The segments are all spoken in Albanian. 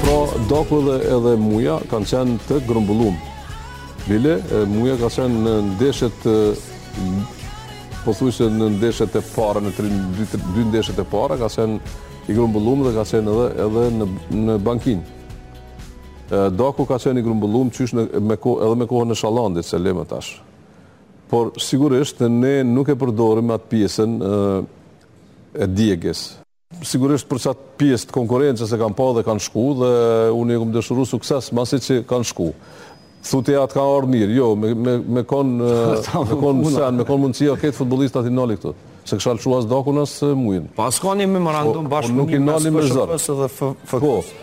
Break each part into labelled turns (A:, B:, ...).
A: Pra, Daku edhe, edhe Muja kanë qenë të grumbullum. Bile, Muja ka qenë në ndeshet, pothujse në ndeshet e para, në tri, dy, dy ndeshet e para, ka qenë i grumbullum dhe ka qenë edhe, edhe në, në bankin. Daku ka qenë i grumbullum qysh në, me ko, edhe me kohën e Shallandit, se lemë tash. Por, sigurisht, ne nuk e përdorim atë pjesën e djegies. Sigurisht për qat pjesë të konkurrencës e kanë pa dhe kanë shku dhe unë ju kam dëshru sukses masi që kanë shku. Thu ti a të ka ardhë mirë, jo, me, me, me kon, me kon sen, me kon mundësia këta futbollistat i nali këtu. S'e kisha lëshu as Dakun as Mujën. Po
B: a s'ka një memorandum
A: po,
B: bashkëpunimi
A: me i nal me zërë. Po,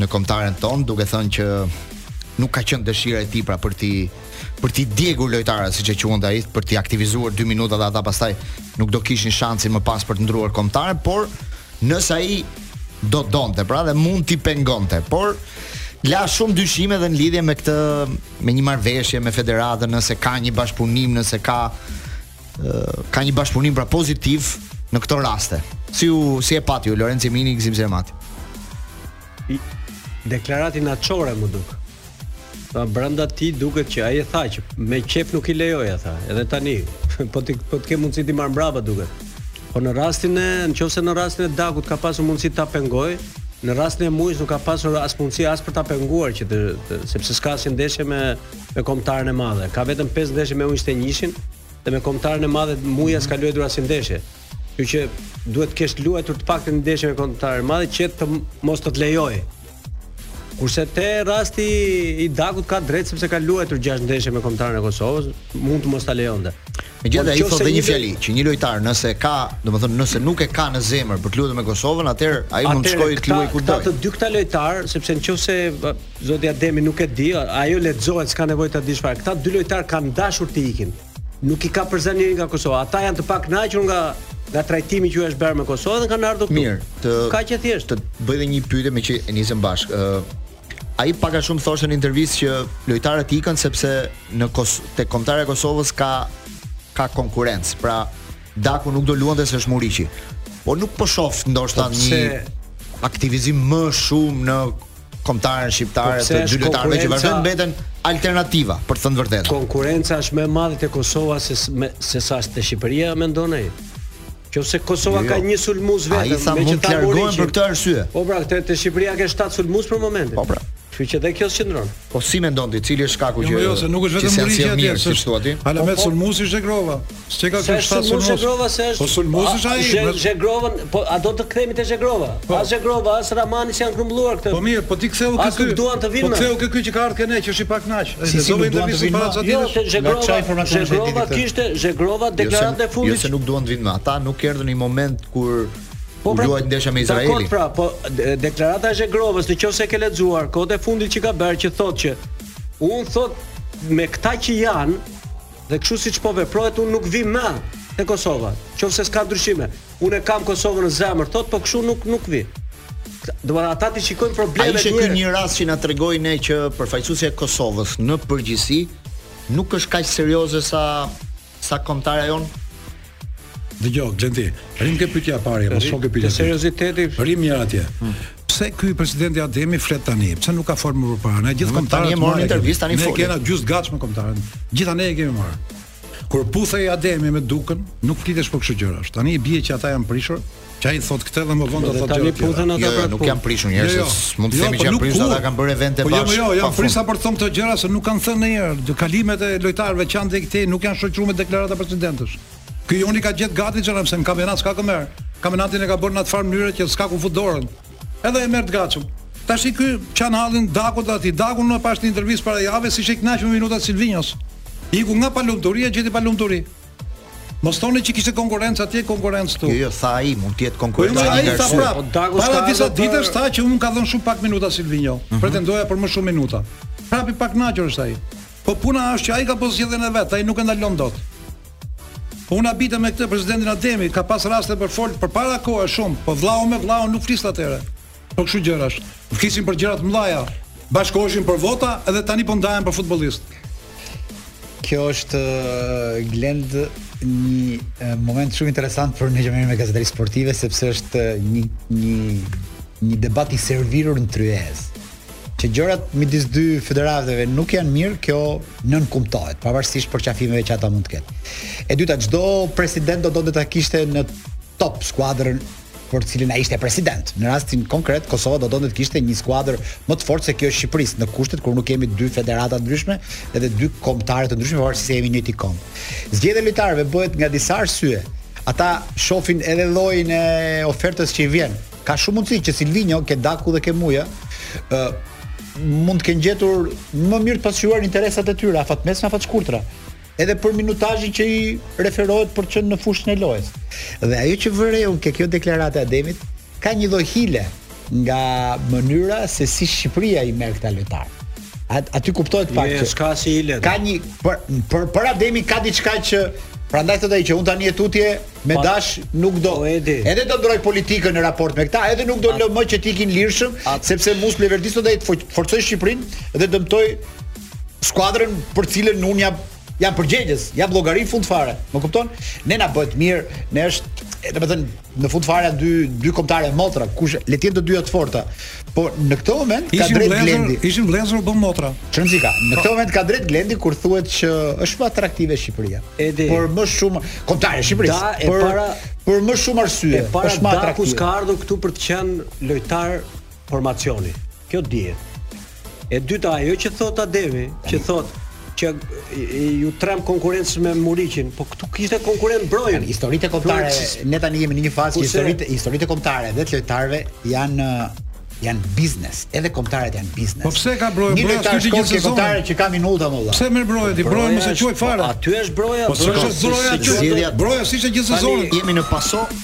C: në kombëtaren tonë, duke thënë që nuk ka qenë dëshira e tij pra për t'i për t'i djegur lojtarët siç e quante ai, për t'i aktivizuar 2 minuta dhe ata pastaj nuk do kishin shansin më pas për të ndërruar kombëtaren, por nëse ai do donte pra dhe mund t'i pengonte, por la shumë dyshime dhe në lidhje me këtë me një marrëveshje me federatën nëse ka një bashkëpunim nëse ka ka një bashkëpunim pra pozitiv në këto raste. Si u si e patë ju Lorenc Jemini Gzim Sinemati?
D: Një deklaratë natyrore më duk. Pra brenda tij duket që ai e tha që me qejf nuk i lejoi ata. Edhe tani po t'i po të ketë mundësi t'i marrë mbrapa duket. Po në rastin e nëse në rastin e Dakut ka pasur mundësi ta pengojë, në rastin e Mujës nuk ka pasur as mundësi as për ta penguar që të, të sepse s'ka asnjë ndeshje me me Kombëtaren e Madhe. Ka vetëm 5 ndeshje me U njëzet e njëshin dhe me Kombëtaren e Madhe Muja s'ka luajtur asnjë ndeshje. Kështu që duhet të kesh luajtur të paktën ndeshje me Kombëtaren e Madhe që të mos të, të lejojë. Kurse te rasti i Dakut ka drejtë sepse ka luajtur 6 ndeshje me Kombëtaren e Kosovës, mund të mos ta lejonte.
C: Megjithatë ai thotë një fjali që një lojtar nëse ka, domethënë nëse nuk e ka në zemër për të luajtur me Kosovën, atëherë ai mund të shkojë të luajë kudo.
D: Ata të dy këta lojtar, sepse nëse Zoti Ademi nuk e di, ajo lexohet, s'ka nevojë ta dish fare. Këta dy lojtarë kanë dashur të ikin. Nuk i ka përzënë njëri nga Kosova. Ata janë të pakënaqur nga nga trajtimi që u është bërë me Kosovën dhe kanë ardhur këtu.
C: Mirë,
D: kaq thjesht.
C: Të bëj edhe një pyetje meqë e nisëm bashkë. Ë Ai pak a shumë thoshte në intervistë që lojtarët ikën sepse në Kos te kombëtarja e Kosovës ka ka konkurrencë. Pra Daku nuk do luante se është Muriqi. Po nuk po shoh ndoshta
D: po
C: një aktivizim më shumë në kombëtare shqiptare
D: po
C: të dy lojtarëve që vazhdojnë të mbeten alternativa për të thënë të vërtetën.
D: Konkurrenca është më e madhe te Kosova se me, se sa te Shqipëria mendon ai. Qofse Kosova
C: jo, jo.
D: ka një sulmues vetëm, sa
C: mund të largohen për këtë arsye.
D: Po pra, te, te Shqipëria ka 7 sulmues për momentin.
C: Po pra.
D: Kështu që dhe kjo qëndron.
C: Po si mendon ti, cili është shkaku jo, që
E: Jo, jo, se nuk është vetëm Muriqi atje,
C: është ashtu aty.
E: Hala
D: po, po.
E: sulmues është Zhegrova. S'ke ka
D: ky
E: shtat sulmus?
D: Zhegrova se është.
E: Po sulmus është ai.
D: Zhe, zhegrovën, po a do të kthehemi te Zhegrova? Po. As Zhegrova, as Rrahmani që janë grumbulluar këtë.
E: Po mirë, po ti ktheu ke
D: ky. duan të vinë.
E: Po ktheu ke ky që ka ardhur ke ne që është i pakënaq. Ai
C: si nuk duan të vinë para çati.
D: Jo, te Zhegrova. Zhegrova kishte Zhegrova deklaratën e fundit.
C: Jo se nuk duan të vinë më. Ata nuk erdhën në një moment kur
D: Po pra,
C: luhej ndeshja me Izraelin.
D: Dakord pra, po deklarata e Zhegrovës, nëse ke lexuar, kjo e fundit që ka bërë që thotë që un thot me këta që janë, Dhe kështu siç po veprohet unë nuk vi më te Kosova. Qoftë se s'ka ndryshime, unë e kam Kosovën në zemër, thotë po kështu nuk nuk vi. Do thotë ata t'i shikojnë problemet
C: njëherë. Ai
D: ishte
C: një rast që na tregoi ne që përfaqësuesja e Kosovës në përgjithësi nuk është kaq serioze sa sa kombëtarja jonë.
E: Dëgjoj, Glenti, rrim ke pyetja e parë, mos shko ke pyetja.
D: Serioziteti.
E: Rrim mirë atje. Hmm. Pse ky presidenti Ademi flet tani? Pse nuk ka fol më parë? Ne gjithë kombëtaren
C: tani
E: marrin
C: intervistë tani
E: fol.
C: Ne
E: kena gjysmë të gatshme kombëtaren. Gjithë andej e kemi marrë. Kur puthej Ademi me Dukën, nuk flitej për kështu gjërash. Tani i bie që ata janë prishur, Që ai thotë këtë dhe më vonë do të
D: thotë
E: gjëra tjera.
C: Jo, jo, nuk janë prishur njerëz,
E: jo, jo.
C: mund të
E: jo,
C: themi
E: po
C: që janë prishur, ata kanë bërë evente bashkë.
E: Po jo,
C: jo,
E: janë
C: prishur
E: për të thënë këto gjëra se nuk kanë thënë ndonjëherë. Kalimet e lojtarëve që janë këtej nuk janë shoqëruar me deklarata presidentësh. Ky joni ka gjetë gati që nëse në kampionat s'ka kë merr. Kampionatin e ka bërë në atë farë mënyrë që s'ka ku fut dorën. Edhe e merr të gatshëm. Tashi ky qan hallin Dakut aty. Daku ka pas një intervistë para javës s'ishte i kënaqur me minutat e Silvinjos. Iku nga palumturia gjeti palumturi. Mos thoni që kishte konkurrencë atje, konkurrencë këtu.
C: Jo, jo, tha ai, mund të jetë
E: po,
C: konkurrencë.
E: Po
C: ai
E: tha prap.
D: Po,
E: Para disa ditësh tha që më ka dhënë shumë pak minuta Silvinho. Mm -hmm. Pretendoja për më shumë minuta. Prap i pakënaqur është ai. Po puna është që ai ka bo zgjedhjen e vet, atë nuk e ndalon dot. Po unë habitem me këtë presidentin Ademi, ka pas raste për t'fol përpara kohë shumë, po vllau me vlla nuk fliste atëherë. Po kështu gjërash. Flisnin për gjëra të mëdha. Bashkoheshin për vota dhe tani po ndahen për futbollist.
F: Kjo është Glend një moment shumë interesant për ne që merremi me gazetari sportive sepse është një një një debat i servirur në tryez që gjërat midis dy federatave nuk janë mirë, kjo nënkuptohet, pavarësisht përqafimeve që ata mund të kenë. E dyta, çdo president do të donte ta kishte në top skuadrën për të cilën ai ishte president. Në rastin konkret, Kosova do donte të kishte një skuadër më të fortë se kjo e Shqipërisë, në kushtet kur nuk kemi dy federata të ndryshme edhe dy kombëtare të ndryshme, por se jemi një komb. Zgjedhja e lojtarëve bëhet nga disa arsye. Ata shohin edhe llojin e ofertës që i vjen. Ka shumë mundësi që Silvinho, ke Daku dhe ke Muja, ë mund të kenë gjetur më mirë të pasqyruar interesat e tyre, afatmesme, afatshkurtra. Edhe për minutazhin që i referohet për të qenë në fushën e lojës. Dhe ajo që vërej ke kjo deklaratë e Ademit, ka një lloj hile nga mënyra se si Shqipëria i merr këta lojtarë. At, aty kuptohet pak që
D: ka si hile.
F: Ka një për për, për Ademin ka diçka që Prandaj thotë ai që un tani e tutje me
D: pa,
F: dash nuk do.
D: Po,
F: edhe do ndroj politikën në raport me këta, edhe nuk do lë më që të ikin lirshëm, sepse Muslija erdhi sot ai forcoi Shqipërinë dhe dëmtoi skuadrën për cilën unë jam jam përgjegjës, jam llogari fund fare. Më kupton? Ne na bëhet mirë, ne është, domethënë, në fund fare janë dy dy kombëtare motra, kush le të jenë të dyja të forta. Po në këtë moment ka drejt
E: vllezër,
F: Glendi.
E: Ishin vëllezër bën motra.
F: Ç'rëndësi ka. Në këtë moment ka drejt Glendi kur thuhet që është më atraktive Shqipëria.
D: E
F: di. Për më shumë kombëtarja e Shqipërisë.
D: Pra, e para,
F: për më shumë arsye.
D: E para
F: është më atraktive.
D: Daku s'ka ardhur këtu për të qenë lojtar formacioni. Kjo dihet. E dyta ajo që thot Ademi, që thot që iu tremb konkurrencës me Muriqin, po këtu kishte konkurrent Brojën.
F: Historitë e
D: kombëtares,
F: ne tani jemi në një fazë që historitë historitë e kombëtares dhe të lojtarëve janë janë biznes, edhe kombëtaret janë biznes.
E: Po pse ka Brojë?
F: Një lojtar që
E: ka
F: kombëtare që ka minuta ma vlla.
E: Pse merr Brojën ti? Brojën mos e quaj fare.
D: Aty është Broja.
E: Po çfarë
D: është
E: Broja aty? Broja siç e gjithë sezonin.
C: Jemi në paso,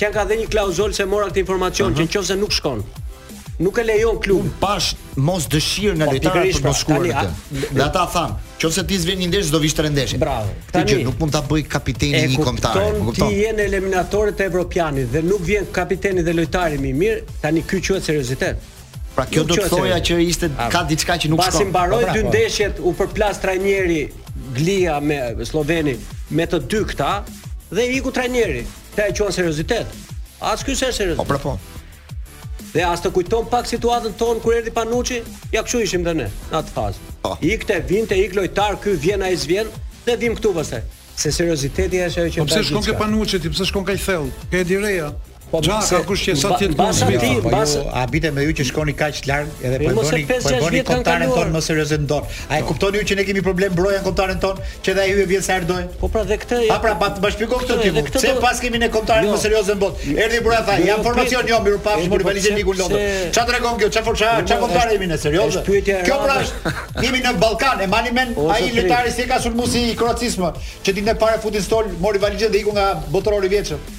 D: Që ka dhe një klauzolë se e mora këtë informacion që nëse nuk shkon, nuk e lejon klubi.
C: Unë pashë mosdëshirë nga
D: po,
C: lojtarët për të
D: pra,
C: shkuar atë. Dhe ata thanë, nëse ti s'vjen një ndeshje do vish tre ndeshje.
D: Bravo.
C: Këtë gjë nuk mund ta bëj kapiteni i një kombëtareje. E
D: kupton ti je në eliminatoret e evropianit dhe nuk vjen kapiteni dhe lojtari më i mirë, tani ky quhet seriozitet.
C: Pra kjo do të thoja që ishte ka diçka që nuk shkon.
D: Pasi mbaroi
F: po,
D: dy
F: po.
D: ndeshjet, u përplas trajneri Glia me Slloveninë, me të dy këta dhe iku trajneri. Këta e quajnë seriozitet. As ky është serioz.
C: Po pra po.
D: Dhe a s'të kujton pak situatën tonë kur erdhi Panuçi, ja kshu ishim dhe ne në atë fazë.
C: Po.
D: Ikte, vinte, ik lojtar, ky vjen ai s'vjen dhe vim këtu pastaj. Se serioziteti është ajo që
E: po pse shkon ke Panuçi, ti pse shkon kaq thellë? Ke Edi
D: Reja.
E: Po
D: ja
E: ka kush që sot jetë
D: kush
E: me
D: ti,
F: po unë habitem me ju që shkoni kaq larg edhe po bëni po bëni
D: komtaren
F: ton më seriozen në botë. A e po. kuptoni ju që ne kemi problem Brojën në komtaren ton, që dhe ju e vjen sa ardhoj.
D: Po pra dhe këtë.
F: Pra pra ta shpjegoj këtë ti. Pse paskemi ne komtaren
D: jo.
F: më seriozen në botë. Erdhi Broja tha, jam
D: në
F: formacion jo,
D: mirupafshim
F: mori valizën
D: iku
F: në Londër. Ça tregon kjo, ça
D: for
F: ça, ça
D: komtare
F: jemi ne
D: serioze.
F: Kjo pra është jemi në Ballkan, e mani
D: mend
F: ai lojtari si ka sulmusi i Kroacisë, që ditën e parë e futi në stol, mori valizën dhe iku nga botërori i vjetshëm.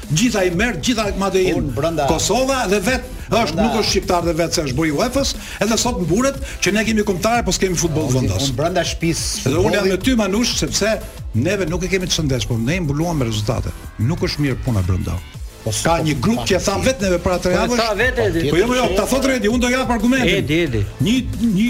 D: Gjithë
E: ai merr gjithë
F: Alkmadeinë.
E: Kosova dhe vet është nuk është shqiptar dhe vet se është burri i UEFA-s, edhe sot mburet që ne kemi kombëtare po s'kemi futboll vendas.
F: Unë brenda shtëpisë.
E: Dhe unë jam me ty Manush sepse neve nuk e kemi të shëndetshëm, po ne i mbuluam me rezultate. Nuk është mirë puna brenda. Po ka një grup që tha vetë neve para tre
D: po
E: javësh. Po jo, jo, ta thotë Redi, unë do jap argumentin.
D: Edi, Edi.
E: Një një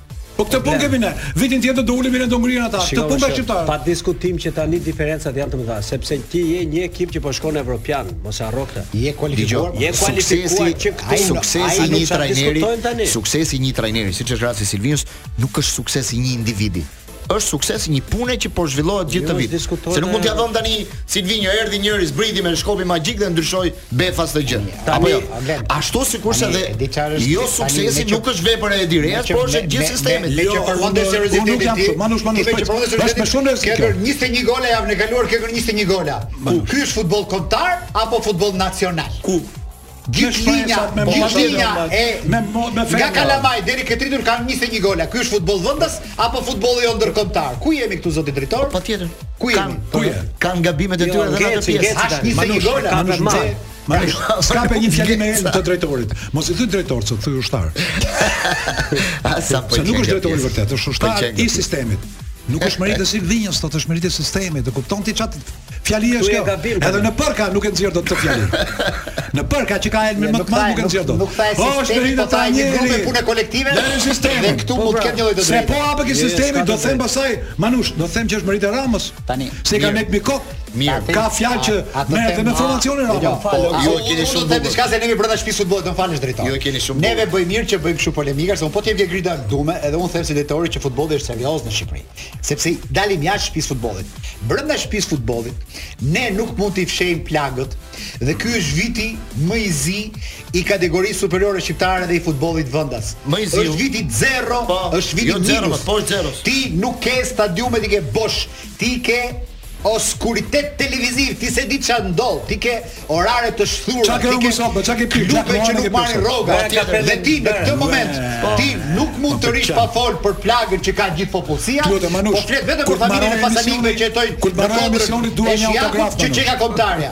E: Po
C: këtë
E: punë kemi ne. Vitin tjetër do ulemi ne do ngrihen ata. Këtë punë ka shqiptarët.
D: Pa diskutim që tani diferencat janë të mëdha, sepse ti je një ekip që po shkon në evropian, mos e harro këtë.
F: Je kualifikuar,
D: je kualifikuar që këtu.
C: Ai suksesi i një trajneri, suksesi i një trajneri, siç është rasti i Silvinjos, nuk është suksesi i një individi. është sukses i një pune që po zhvillohet gjithë këtë vit. Se nuk mund të thuash tani Silvinjo erdhi njëri zbriti me shkopin magjik dhe ndryshoi befas këtë gjë. Apo jo. Ashtu sikurse
F: edhe
C: jo suksesi nuk është vepër e
F: Edi Rejës,
C: por është gjithë sistemi.
F: Me që
E: përmendët
F: seriozitetin e
E: tij. Manush Manush
F: me që
E: përmendët
F: seriozitetin.
E: Është shumë
F: e
E: rëndësishme.
F: Ka 21 gola javën e kaluar, ka 21 gola. Ku ky është futboll kombëtar apo futboll nacional?
E: Ku
F: Gjithë linja, gjithë linja e
E: me me
F: Nga kalamajtë deri te të rriturit kanë 21 gola. Ky është futboll vendas apo futbolli jo ndërkombëtar? Ku jemi këtu zoti drejtor?
C: Patjetër.
F: Ku jemi?
E: Ku je?
C: Kanë gabimet e
D: jo,
C: tyre edhe në atë pjesë.
F: Ka 21 gola.
D: Ka
E: më
D: shumë.
E: Manush ka për një fjalë me të drejtorit. Mos i thuj drejtor, sot thuj ushtar.
C: Sa po.
E: Se nuk është drejtori vërtet, është ushtar i sistemit. Nuk është meritë e Silvinjos, sot është meritë e sistemit. Dhe kupton ti ça
D: Fjalia
E: është kjo. Edhe nepërka nuk e nxjerr dot këtë fjalë. Nepërka që ka helmin më të madh nuk e nxjerr dot.
F: Nuk tha
E: po, është
F: sistemi po tha një
E: grup
F: punë kolektive.
E: Në sistem.
F: Dhe këtu po, mund të pra. ketë një lloj të drejtë.
E: Se po hapë
D: që
E: sistemi do
D: të
E: them pastaj Manush, do të them që është merita e Ramës.
F: Tani.
E: Se ka mek mikop.
C: Mirë.
E: Ka fjalë që merret me formacionin Rama.
F: Jo,
C: po, po, ju e keni shumë bukur.
F: Diçka se jemi brenda shtëpisë së futbollit, më falësh drejtor.
C: Ju e keni shumë.
F: Neve bëjmë mirë që bëjmë kështu polemika, se un po të isha Grida Duma, edhe un them si drejtori që futbolli është serioz në Shqipëri. Sepse dalim jashtë shtëpisë së futbollit. Brenda shtëpisë së futbollit ne nuk mund t'i fshehim plagët dhe ky është viti më i zi i kategorisë superiore shqiptare dhe i futbollit vendas.
C: Më i ziu.
F: Është viti zero,
C: po,
F: është viti
C: jo
F: minus.
C: Po, zero, po zero.
F: Ti nuk ke stadiumet i ke bosh. Ti ke Oskuritet televiziv ti s'e di ça ndodh ti ke orare të shthura ti
E: ke
F: klube që nuk marrin rroga dhe ti në këtë moment ti nuk mund të rrish pa fol për plagën që ka gjithë popullsia po flet vetëm për familjen e pasanikëve që jetojnë në kodrën e
E: Shijakut
F: që qenka kombëtarja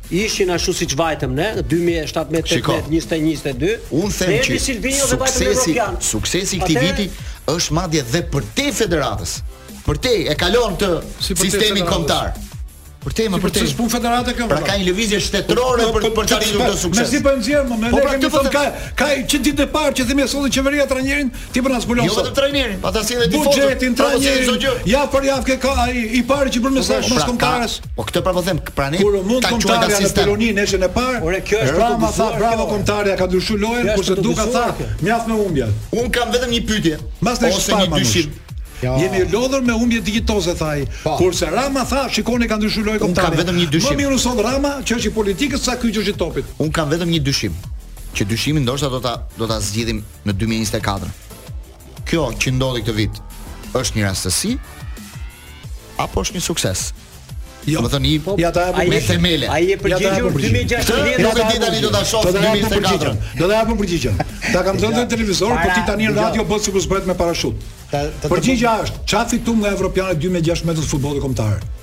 D: Ishin
C: ashtu
D: siç vajtëm ne, 2017, 18, 20, 21, 22.
C: Unë them që suksesi, suksesi i këtij viti është madje dhe përtej federatës. Përtej e kalon këtë
E: si
C: sistemin kombëtar. Përtej më
E: përtej. Ç'punë federata këtu.
C: Pra ka një lëvizje shtetërore për për të arritur
E: këtë
C: sukses.
E: Mezi po nxjerr më me
C: lekë. Po
E: pra, ka ka që ditët e para që themi solli qeveria trajnerin Ti po na zbulon.
C: Jo vetëm trajnerin, po tash edhe tifozët.
E: Buxhetin trajnerin. Ja për javë ka ai i parë që bën po, mesazh pas
C: pra,
E: kombëtares.
C: Po këtë pra po them, pra ne
E: kur
C: mundi
E: kombëtarja në Poloni ndeshjen e parë.
D: Ore kjo është
E: Rama tha bravo kombëtarja ka ndryshuar lojën, kurse Duka tha mjaft me humbje.
C: Un kam vetëm një pyetje.
E: Mbas ne
C: ose një dyshim.
F: Ja.
E: Jemi lodhur me humbje dinjitoze tha ai.
F: Po.
E: Kurse Rama tha, shikoni ka ndryshuar lojë
C: kombëtarja. Un
E: kam
C: vetëm një dyshim.
E: Më mirë e tha Rama, që është i politikës sa ky që është i topit.
C: Un kam vetëm një dyshim që dyshimin ndoshta do ta do ta zgjidhim në 2024. Kjo që ndodhi këtë vit është një rastësi apo është një sukses?
E: Jo,
C: më thoni, po,
E: ja ta japim
C: me themele.
E: Ja e
D: përgjigjur 2016.
C: Nuk e di tani do ta shoh 2024.
E: Do ta japim përgjigjen. Ta kam thënë në televizor, por ti tani në radio bën sikur zbret me parashut. Përgjigja është, çfarë fitum nga Evropiani 2016 të futbollit kombëtar?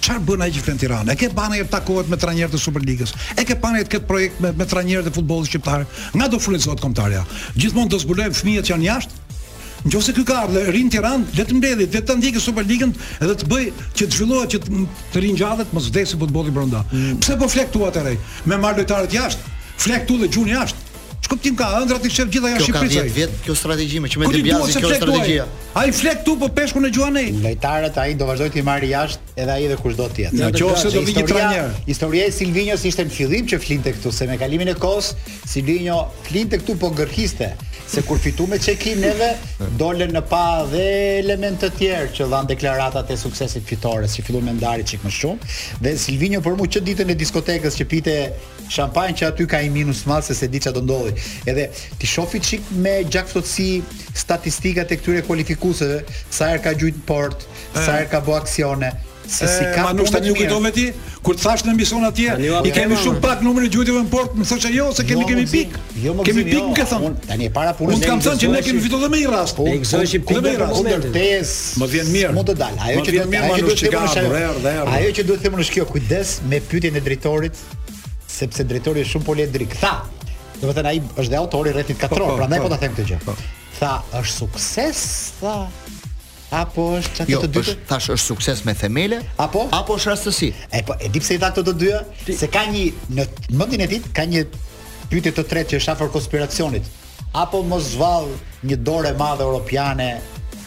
D: Çfarë
E: bën ai që flen Tiranë? E ke pa ndonjëherë takohet me trajnerë të Superligës? E ke pa ndonjëherë të ketë projekt me me trajnerët e futbollit shqiptar? Nga do frymëzohet kombëtarja? Gjithmonë do zbulojmë fëmijët që janë jashtë? Në qoftë se ky ka ardhë, rri në Tiranë, le të mbledhi, le të ndjekë Superligën edhe të bëj që të zhvillohet, që të, të ringjallet, mos vdesi futbolli brënda. Mm. Pse po fle këtu atëherë? Me marrë lojtarët jashtë, fle këtu dhe gjun jashtë. Ç'kuptim ka? Ëndrrat i shef gjitha jashtë Shqipërie.
C: Kjo ka 10 vjet kjo strategji që me De
E: Biazin
C: kjo strategjia.
E: Ai fle këtu po peshkun e gjuan andej.
F: Lojtarët ai do vazhdoj të marrë jashtë edhe ai dhe kushdo tjetër.
E: Ja, kushdo do
F: vijë
E: trajner.
F: Historia e Silvinjos ishte në fillim që flinte këtu se me kalimin e kohës Silvinjo flinte këtu po gërhiste se kur fitu me Çekin neve dolën në pah dhe element të tjerë që dhanë deklaratat e suksesit fitores që filluan me ndarë çik më shumë dhe Silvinjo për mua që ditën e diskotekës që pite Shampanjë që aty ka një minus madh se s'e di çfarë do ndodhi. Edhe ti shofi çik me gjakftohtësi statistikat e këtyre kualifikuesve, sa herë ka gjujt në port, sa herë ka bë aksione, se s'i ka
E: punët
F: mirë.
E: Kujtove ti kur të thash në emision atje, i kemi shumë pak numrin e gjujtjeve në port, më thoshe jo se kemi
F: jo,
E: kemi pik.
F: Jo, më
E: kemi pik, më ke thënë.
F: Tani e pa punën.
E: Unë kam thënë që ne kemi fituar edhe me një rast.
D: Po, ne gëzoheshim
E: pikë me rast.
F: Kundër pes.
E: Më vjen mirë.
F: Mund të dal. Ajo që do
E: të
F: them, mirë,
E: më
F: duhet të kem
E: ardhur, erdh, erdh.
F: Ajo që duhet të them është kjo, kujdes me pyetjen e drejtorit Sepse drejtori është shumë poliedrik. Tha, do me thënë ai është dhe autori i rrethit katror,
E: po, po,
F: prandaj
E: po,
F: po ta them këtë gjë. Po. Tha, është sukses, tha. Apo është çka
C: jo,
F: e dyta?
C: Jo, thash është sukses me themele,
F: apo
C: apo është rastësi.
F: E po, e di pse i tha këto të dyja, se ka një në mendjen e tij ka një pyetje të tretë që është afër konspiracionit. Apo mos vallë një dorë e madhe europiane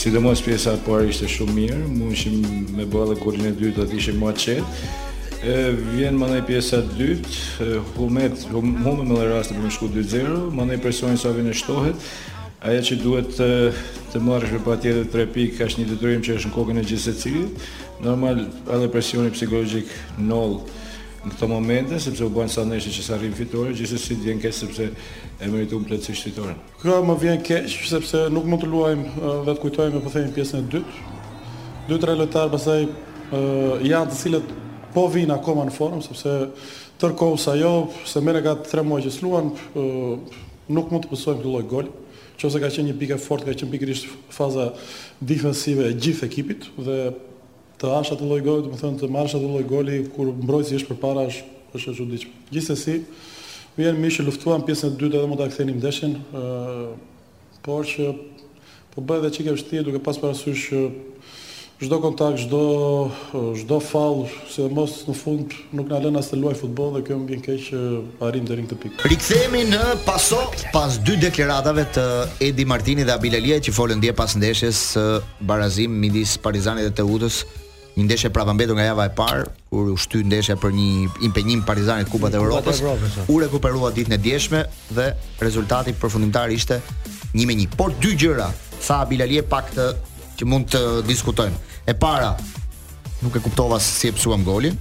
G: Sidomos pjesa e parë ishte shumë mirë, mundshim me bë edhe golin e dytë do të ishim më qetë. E vjen mënej pjesa e dytë, humet, humet edhe raste për me shku 2-0, mënej presioni sa vjen e shtohet, aja që duhet të, të marrësh për patjetër 3 pikë, është një detyrim që është në kokën e gjithsecilit, normal edhe presioni psikologjik nol në këto momente, sepse u bënë sa ndeshje që s'arrijmë fitore, gjithsesi vjen keq sepse e meritum plotsisht fitoren.
H: Kjo më vjen keq sepse nuk mund të luajmë dhe të kujtojmë e po themi pjesën e dytë. Dy tre lojtarë pastaj janë të cilët po vijnë akoma në formë sepse përderisa jo, se merr ka 3 muaj që s'luan, nuk mund të pësojmë këtë lloj goli. Qoftë se ka qenë një pikë e fortë, ka qenë pikërisht faza defensive e gjithë ekipit dhe Të hash atë lloj goli, domethënë të marrësh atë lloj goli kur mbrojtësi është përpara është është e çuditshme. Gjithsesi, më vjen mirë që luftuam pjesën e dytë edhe mund ta kthenim ndeshjen, ë por që po bëhet edhe çik e vështirë duke pas parasysh që çdo kontakt, çdo çdo faull, sidomos në fund Nuk na lënë as të luajmë futboll dhe kjo më vjen keq që arrijmë deri në këtë pikë.
C: Rikthehemi në paso pas dy deklaratave të Edi Martini dhe Abilaliaj që folën dje pas ndeshjes së barazim midis Partizanit dhe Teutës. Një ndeshje prapambetur nga java e parë, kur u shty ndeshja për një impenjim Partizanit Kupat e Evropës.
D: Po.
C: U rekuperua ditën e djeshme dhe rezultati përfundimtar ishte 1-1. Por dy gjëra tha Abilaliaj paktën që mund të diskutojmë. E para, Nuk e kuptova si e pësuam golin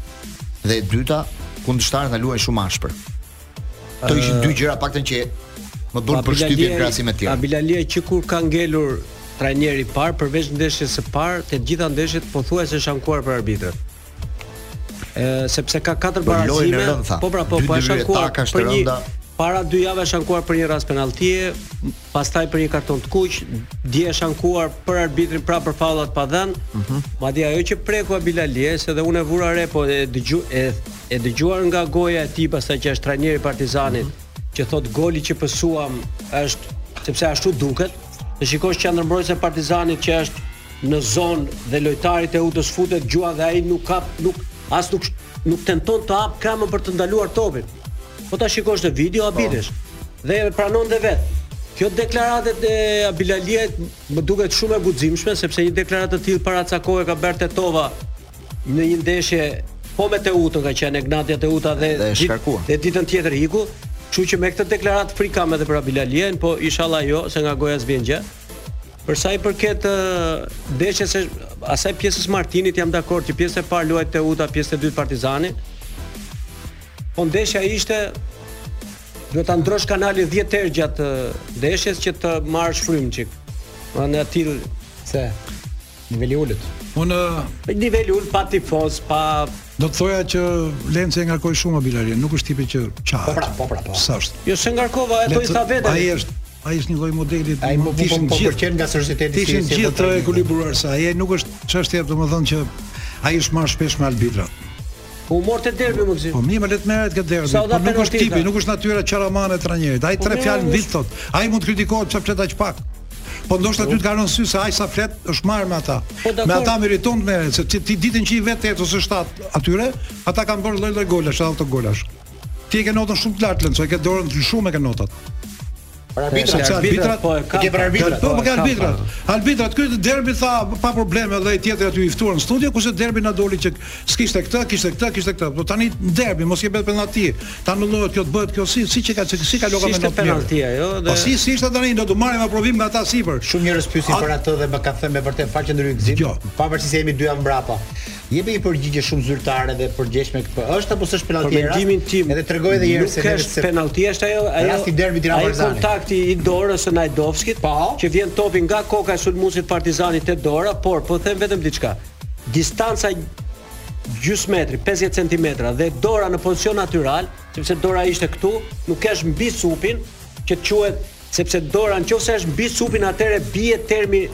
C: dhe e dyta, kundërshtarët na luajnë shumë ashpër. Këto ishin dy gjëra paktën që më bën përshtypje në krahasim me tjerë.
D: Abilaliaj që kur ka ngelur trajneri i parë përveç ndeshjes së parë, te gjitha ndeshjet pothuajse është ankuar për arbitrët. Ë sepse ka katër
C: po,
D: barazime. Po pra, po po është ankuar për një para dy javësh është ankuar për një rast penalltie. pastaj për një karton të kuq, dje është ankuar për arbitrin pra për faullat e padhënë.
C: Mm -hmm.
D: Madje ajo që preku Abilaliaj, se dhe unë e vura re, po e dëgju e, e dëgjuar nga goja e tij pastaj që është trajneri i Partizanit, mm -hmm. që thotë goli që pësuam është sepse ashtu duket. Të shikosh qendërmbrojtësin e Partizanit që është në zonë dhe lojtari i Teutës futet gjuan dhe ai nuk ka nuk as nuk nuk tenton të hapë këmbën për të ndaluar topin. Po ta shikosh në video ha po. bitesh. Dhe e pranon dhe vetë. Kjo deklaratë e Abilaliajt më duket shumë e guximshme sepse një deklaratë të tillë para ca kohë ka bërë Tetova në një ndeshje po me Teutën ka qenë Egnatia Teuta dhe
C: dhe,
D: dit, dhe ditën tjetër iku. Kështu që me këtë deklaratë frikë kam edhe për Abilaliajn, po inshallah jo, se nga goja s'vjen gjë. Për sa i përket ndeshjes së asaj pjesës Martinit jam dakord që pjesa e parë luajt Teuta, pjesa e dytë Partizani. Po ndeshja ishte duhet ta ndrosh kanalin 10 herë gjatë ndeshjes që të marrësh frymë një çik. Pra në atil
F: se niveli i ulët.
E: Unë
D: niveli i ulët pa tifozë, pa
E: Do të thoja që Lenci e ngarkoi shumë Abilaliajn, nuk është tipi që qahet.
F: Po pra, po pra, po.
E: Sa është?
D: Jo s'e ngarkova, ato i tha vetë.
E: Ai është ai është një lloj modeli
F: ai më po po pëlqen nga societeti si si
E: gjithë të ekuilibruar sa ai nuk është çështje domethënë që ai është marrë shpesh me arbitrat
D: Po u morte derbi mo Gzim.
E: Po mirë, më le të merret këtë derbi. Po nuk është tipi, nuk është natyra çaramane e trajnerit. Ai
D: po
E: tre fjalë vit thot. Ai mund të kritikohet pse flet aq pak. Po ndoshta ty të ka rënë në sy se aq sa flet është marrë me ata.
D: Po
E: me ata meriton të merret se ti ditën që i vë 8 ose 7 atyre, ata kanë bërë lloj lloj golash, autogolash. Ti e ke notën shumë të lartë Lënço, e ke dorën të lëshuar ti ke notat.
F: Për arbitrat,
E: për arbitrat,
D: po e ka.
F: Ke për arbitrat,
E: po, po
D: për
E: arbitrat. Arbitrat këtu derbi tha pa probleme dhe tjetri aty i ftuar në studio, kush e derbi na doli që s'kishte këtë, kishte këtë, kishte këtë. Po tani derbi, mos i bëhet penallti. Të anullohet kjo, bëhet kjo si si që ka si ka loka me ndonjë
D: penallti ajo dhe
E: Po si si ishte tani do të marrim aprovim nga ata sipër.
F: Shumë njerëz pyesin për atë dhe më kanë thënë me vërtet faqe ndryshe Gzim.
E: Jo.
F: Pavarësisht se jemi dy javë mbrapa. Jepi një përgjigje shumë zyrtare dhe të përgjegjshme këtë. Është apo s'është penallti i rastit?
D: Mendimin tim.
F: E tregoj edhe një herë se nuk
D: është penallti, është ajo ajo.
F: Rasti i derbit
D: Tirana
F: Partizani.
D: Ai kontakti i dorës së Najdovskit
F: po.
D: që vjen topi nga koka e sulmuesit të Partizanit te dora, por po them vetëm diçka. Distanca
I: gjysmë metri, 50 cm dhe dora në pozicion natyral, sepse dora ishte këtu, nuk është mbi supin që të quhet Sepse dora nëse është mbi supin atëre bie termi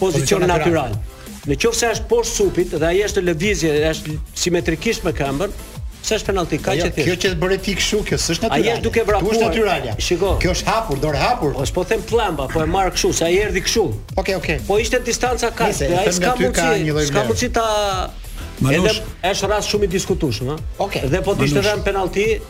I: pozicion
F: natyral.
I: Në qoftë se është poshtë supit dhe ai është në lëvizje, është simetrikisht me këmbën, s'është penallti, kaq e thjeshtë.
F: Kjo që bëre ti kështu, kjo s'është natyrale.
I: Ai është duke vrapuar.
F: Është natyrale.
I: Shiko.
F: Kjo është hapur, dorë hapur.
I: Po s'po them pllëmba, po e marr kështu, se ai erdhi kështu.
F: Okej, okej.
I: Po ishte distanca kaq, dhe ai s'ka
F: mundsi,
I: s'ka mundsi ta
E: Manush,
I: është rast shumë i diskutushëm, ha.
F: Okej.
I: Dhe po të ishte dhënë
E: penallti,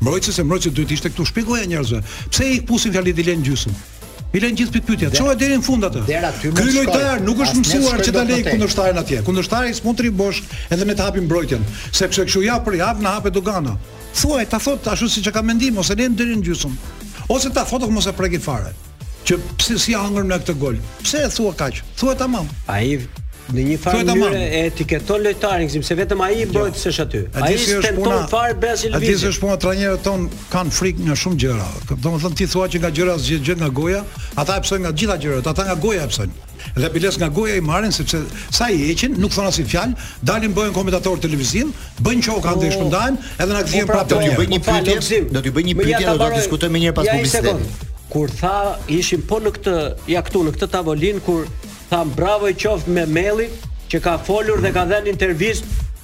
E: Mbrojtësi, se mbrojtësi duhet të ishte këtu. Shpjegoja njerëzve, pse i këput fjalët i lë në gjysmë? I lën gjithë pikpyetjet. Çoje deri në fund atë. Ky lojtar nuk është mësuar që ta
F: lërë
E: kundërshtarin atje. Kundërshtari s'mund të driblosh edhe me të hap mbrojtjen, sepse kështu ja për javë na hapet dogana. Thuaj ta thotë ashtu siç e ka mendim ose e lën deri në gjysmë. Ose ta thotë mos e prek fare. Që pse si e hëngrëm ne këtë gol? Pse e thua kaq? Thuaje tamam.
I: Ai në një farë mënyre e etiketon lojtarin Gzim, se vetëm ai i jo. bëhet se është aty. Ai
E: është tenton
I: fare
E: Brazil Vizit. Atë
I: se
E: është puna trajnerët tanë kanë frikë nga shumë gjëra. Domethënë ti thua që nga gjëra asgjë gjë nga goja, ata e psojnë nga të gjitha gjërat, ata nga goja e psojnë. Dhe biles nga goja i marrin sepse sa i heqin, nuk thonë asnjë fjalë, dalin bëhen komentatorë televizivë, bëjnë qoka andej oh. shpërndahen, edhe na kthehen
I: po,
E: prapë.
C: Do t'ju bëj një
I: po,
C: pyetje, do t'ju bëj një pyetje dhe do
I: të
C: diskutojmë një herë pas
I: publicitetit. Kur tha ishim po në këtë, ja këtu në këtë tavolinë kur tha bravo i qoftë me Mellin që ka folur dhe ka dhënë intervistë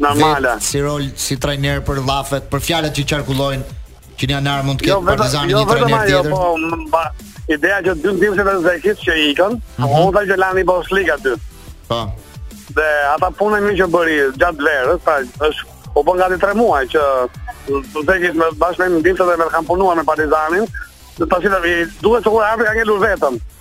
I: Normale.
C: Vet, si rol si trajner për llafet, për fjalët që qarkullojnë që janë ama mund të
I: jo,
C: ketë Partizani
I: jo,
C: një trajner
I: jo,
C: tjetër.
I: Jo, vetëm po ideja që dy dimë se vetë zajkis që i ikën, mm -hmm. ota që lani bos liga dy.
C: Po.
I: Dhe ata punë mirë që bëri gjatë verës, pra është po bën gati 3 muaj që zajkis me bashkë me ndihmën dhe me kanë punuar me Partizanin, të pasi duhet të kuaj ka ngelur vetëm.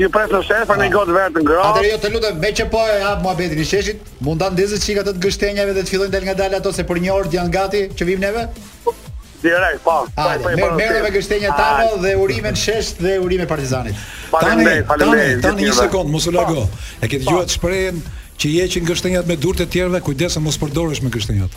I: Ju pres në shesh, një gotë verë të ngrohtë.
F: Atëherë jo të lutem, me që po e hap muhabetin e sheshit, mund ta ndezësh çik atë të gështenjave dhe të fillojnë dal ngadalë ato se për një orë janë gati që vim neve.
I: Direkt, po.
F: po,
I: po, po
F: merr merr me gështenja tano dhe urime në shesh dhe urime Partizanit.
E: Tani, tani, tani një sekond, mos u largo. E ke dëgjuar shprehjen që i heqin gështenjat me duar të tjerëve, kujdes mos përdoresh me gështenjat.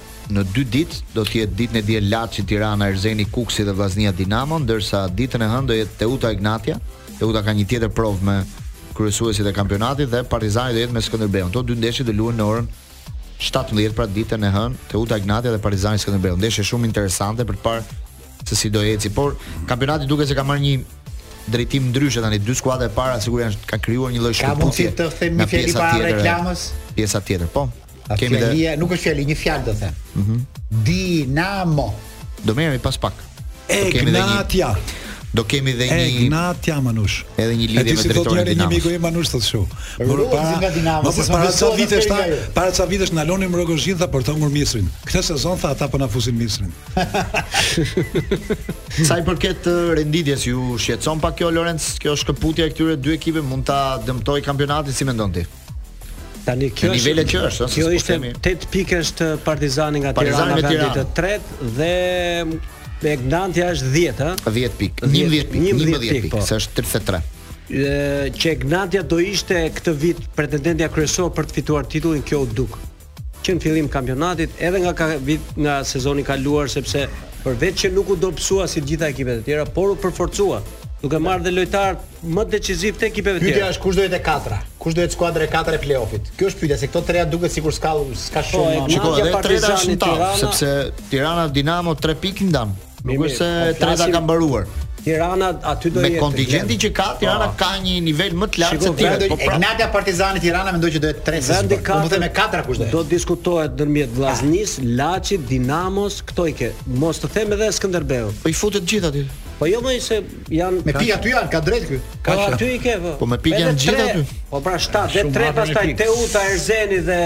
C: Në dy ditë do të jetë ditën e diel Laçi, Tirana, Erzeni, Kukësi dhe Vllaznia, Dinamo, ndërsa ditën e hënë do jetë Teuta, Egnatia. Teuta ka një tjetër provë me kryesuesit e kampionatit dhe Partizani do jetë me Skënderbeun. Këto dy ndeshje do luhen në orën 17 pra ditën e hënë Teuta Egnatia dhe Partizani Skënderbeu. Ndeshje shumë interesante për të parë se si do ecë, por kampionati duket se ka marrë një drejtim ndryshe tani dy skuadrat e para sigurisht janë ka krijuar një lloj shkëputje.
F: Ka mundësi të themi fjali para reklamës?
C: Pjesa tjetër, po. Kemi dhe...
F: nuk është fjali, një fjalë do të them. Mhm. Mm Dinamo.
C: Do merremi pas pak. E kemi dhe një. Do kemi dhe një
E: Egnatia Manush.
C: Edhe një lidhje me drejtorin e
E: Dinamos. Një miku i Manush thotë kështu.
F: Por para nga Dinamo, po
E: para ca vitesh
F: tha,
E: para ca vitesh na lonim Rogozhin tha për të humbur Misrin. Këtë sezon tha ata po na fusin Misrin.
C: Sa i përket uh, renditjes ju shqetëson pak kjo Lorenc, kjo shkëputja e këtyre dy ekipeve mund ta dëmtojë kampionatin si mendon ti?
D: Tani kjo
C: është niveli që është,
D: kjo ishte 8 pikë është Partizani nga Tirana në
C: vendin
D: e tretë dhe Egnatia është 10, ë?
C: 10 pikë, 11 pikë,
D: 11 pikë, po.
C: se është 33.
D: Ë që Egnatia do ishte këtë vit pretendentja kryesore për të fituar titullin, kjo u duk. që në fillim kampionatit edhe nga ka vit nga sezoni kaluar sepse përveç që nuk u dobësua si të gjitha ekipet e tjera, por u përforcua duke marrë dhe lojtar më decisiv të ekipeve
F: të
D: tjera.
F: Pyetja është kush do jetë e katra? Kush do jetë skuadra e katër e play-offit? Kjo është pyetja se këto treja duket sikur s'ka s'ka
D: po,
F: shumë.
D: Po,
C: edhe treta është në sepse Tirana Dinamo 3 pikë ndan. Nuk është se
D: po
C: treta ka mbaruar.
D: Tirana aty do jetë.
C: Me kontingjentin që ka, Tirana
D: po.
C: ka një nivel më të lartë se tjerë. Po pra,
F: Egnatia Partizani Tirana mendoj që do jetë treta.
D: Vendi
F: domethënë katra kush do.
D: Do diskutohet ndërmjet Vllaznisë, Laçit, Dinamos, këto i ke. Mos të them edhe Skënderbeu.
C: Po i fute të gjithë aty.
D: Po jo më se janë
F: Me pikë aty janë, ka të drejtë ky.
D: Ka po, aty i ke.
C: Po, po me pikë janë gjithë aty.
D: Po pra 7 dhe 3 pastaj Teuta, Erzeni dhe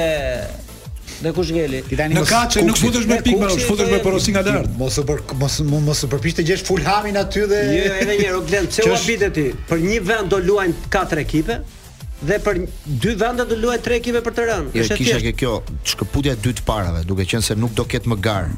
D: Dhe kush ngeli?
F: Ti tani mos.
E: Në
F: qoftë
E: se nuk futesh me pikë,
D: mos
E: futesh me porosi nga lart.
F: Mos u për mos mos u përpiq të gjesh Fulhamin aty dhe
D: Jo, jo edhe një herë, Glen,
F: ç'u
D: habite ti. Për një vend do luajnë katër ekipe dhe për dy vende do luajnë tre ekipe për të rënë. Është e thjeshtë.
C: Kjo shkëputja e dy të parave, duke qenë se nuk do ketë më
F: garë.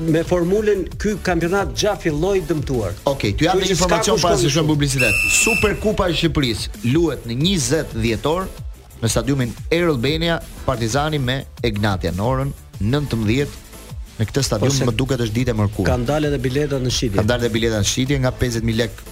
D: me formulën ky kampionat xha filloi i dëmtuar.
C: Okej, okay, të
D: jap
C: një informacion para se shkojmë publicitet. Super Kupa e Shqipërisë luhet në 20 dhjetor në stadiumin Air Albania Partizani me Egnatia në orën 19 në këtë stadium,
D: po
C: më duket është ditë e mërkurë.
D: Kanë dalë edhe biletat në shitje.
C: Kanë dalë edhe biletat në shitje nga 50000 lekë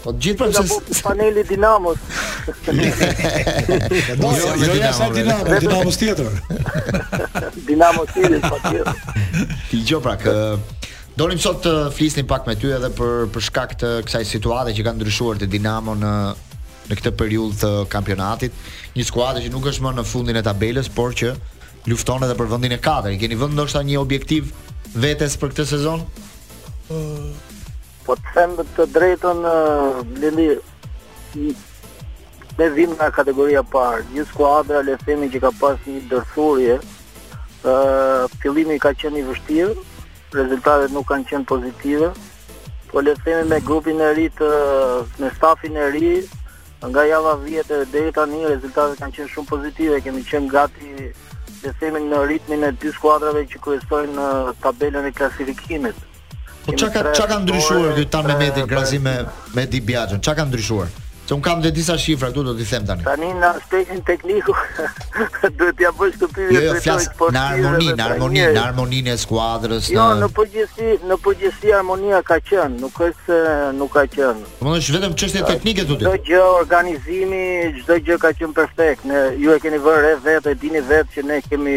J: Po të gjithë
C: po
J: si paneli i Dinamos.
E: Do jo, jo ja sa Dinamo, Dinamo tjetër.
J: Dinamo tjetër po tjetër.
C: Ti jo pra kë Donim sot të flisnim pak me ty edhe për për shkak të kësaj situate që ka ndryshuar te Dinamo në në këtë periudhë të kampionatit, një skuadër që nuk është më në fundin e tabelës, por që lufton edhe për vendin e katërt. I keni vënë ndoshta një objektiv vetes për këtë sezon?
J: Po të them të drejtën Blendi ne vim nga kategoria e parë, një skuadër le themi që ka pas një gërshetje, ë fillimi ka qenë i vështirë, rezultatet nuk kanë qenë pozitive. Po le themi me grupin e ri, me stafin e ri, nga java 10 e deri tani rezultatet kanë qenë shumë pozitive, kemi qenë gati le themi në ritmin e dy skuadrave që kryesojnë tabelën e klasifikimit.
C: Po çka ka çka ka ndryshuar ky Dritan Mehmeti krahasim me me Di Biaxhon? Çka ka ndryshuar? Se un kam dhe disa shifra këtu do t'i them tani.
J: Tani në aspektin teknik duhet t'ia bësh pyetjen
C: jo, jo, flas,
J: po
C: në harmoni, në harmoni, në harmoninë e skuadrës.
J: Jo, në...
C: në
J: përgjithësi, në përgjithësi harmonia ka qenë, nuk është se nuk ka qenë.
C: Domethënë është vetëm çështje teknike thotë.
J: Çdo gjë organizimi, çdo gjë ka qenë perfekt. Ne ju e keni vënë vetë, e dini vetë që ne kemi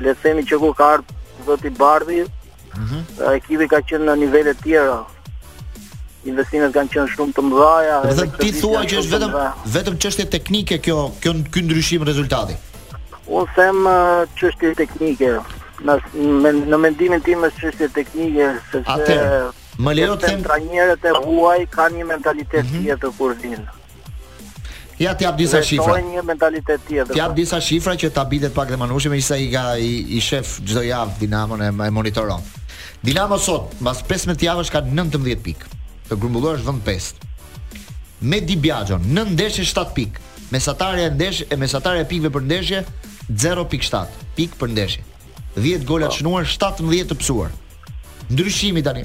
J: le të themi që kur ka ardhur zoti Bardhi,
C: ëh, mm -hmm.
J: ekipi ka qenë në nivele të tjera. Investimet kanë qenë shumë të mëdha.
C: Domethënë ti thua që është vetëm vetëm çështje teknike kjo, kjo ky ndryshim rezultati.
J: Unë them çështje teknike. Në, në mendimin tim është çështje teknike sepse
C: Atëherë, më lejo të them
J: trajnerët e huaj kanë një mentalitet mm -hmm. tjetër kur vinë.
C: Ja t'i jap disa shifra.
J: Ka një mentalitet tjetër.
C: T'i jap po. disa shifra që të habitet pak dhe Manushi, megjithëse ai ka i, i shef çdo javë Dinamon e, e monitoron. Dinamo sot, mbas 15 javësh ka 19 pikë të grumbulluara, është vendi 5. Me Di Biagion, 9 ndeshje 7 pikë. Mesatarja e ndesh e mesatarja e pikëve për ndeshje 0.7 pikë për ndeshje. 10 gola të shënuar, 17 të pësuar. Ndryshimi tani,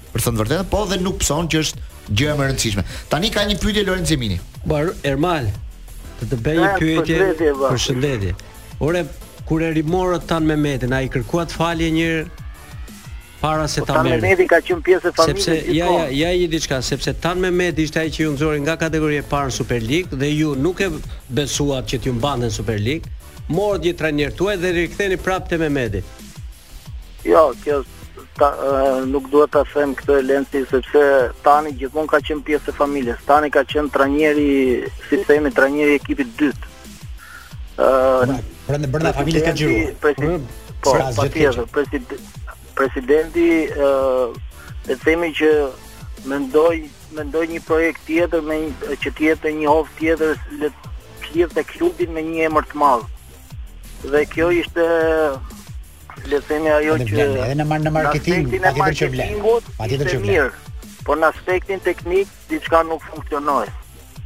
C: Për të thënë të vërtetën, po dhe nuk pëson që është gjëja më e rëndësishme. Tani ka një pyetje Lorenzo
D: Mini. Ermal, të të bëj një pyetje.
J: Përshëndetje.
D: Ore, kur e rimorët Tan Mehmetin, a i kërkuat falje një herë para se ta
J: merr.
D: Tan
J: Mehmeti ka qenë pjesë e familjes.
D: Sepse ja ja ja i diçka, sepse Tan Mehmeti ishte ai që ju nxori nga kategoria e parë në Super League dhe ju nuk e besuat që t'ju mbante në Super League. Morët një trajner të huaj dhe riktheni prapë te Mehmeti.
J: Jo, kjo ta, nuk duhet ta them këtë Lenci sepse Tani gjithmonë ka qenë pjesë e familjes. Tani ka qenë trajneri, si themi, trajneri i ekipit të dytë. Ëh,
F: uh, pra, pra në brenda familjes ka xhiruar.
J: Presidenti, po, patjetër, presidenti, presidenti ëh, uh, le të themi që mendoi mendoi një projekt tjetër me një, që të jetë një hov tjetër le të lidhte klubin me një emër të madh. Dhe kjo ishte le të themi ajo që
F: vlen, edhe në në marketing, patjetër që vlen. Patjetër që vlen.
J: Por në aspektin teknik diçka nuk funksionoi.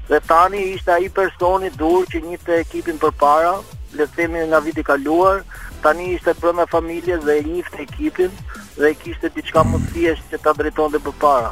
J: Dhe Tani ishte ai personi i duhur që njihte ekipin përpara, le të themi nga viti i kaluar, Tani ishte brenda familjes dhe e njihte ekipin dhe e kishte diçka më thjesht që ta drejtonte përpara.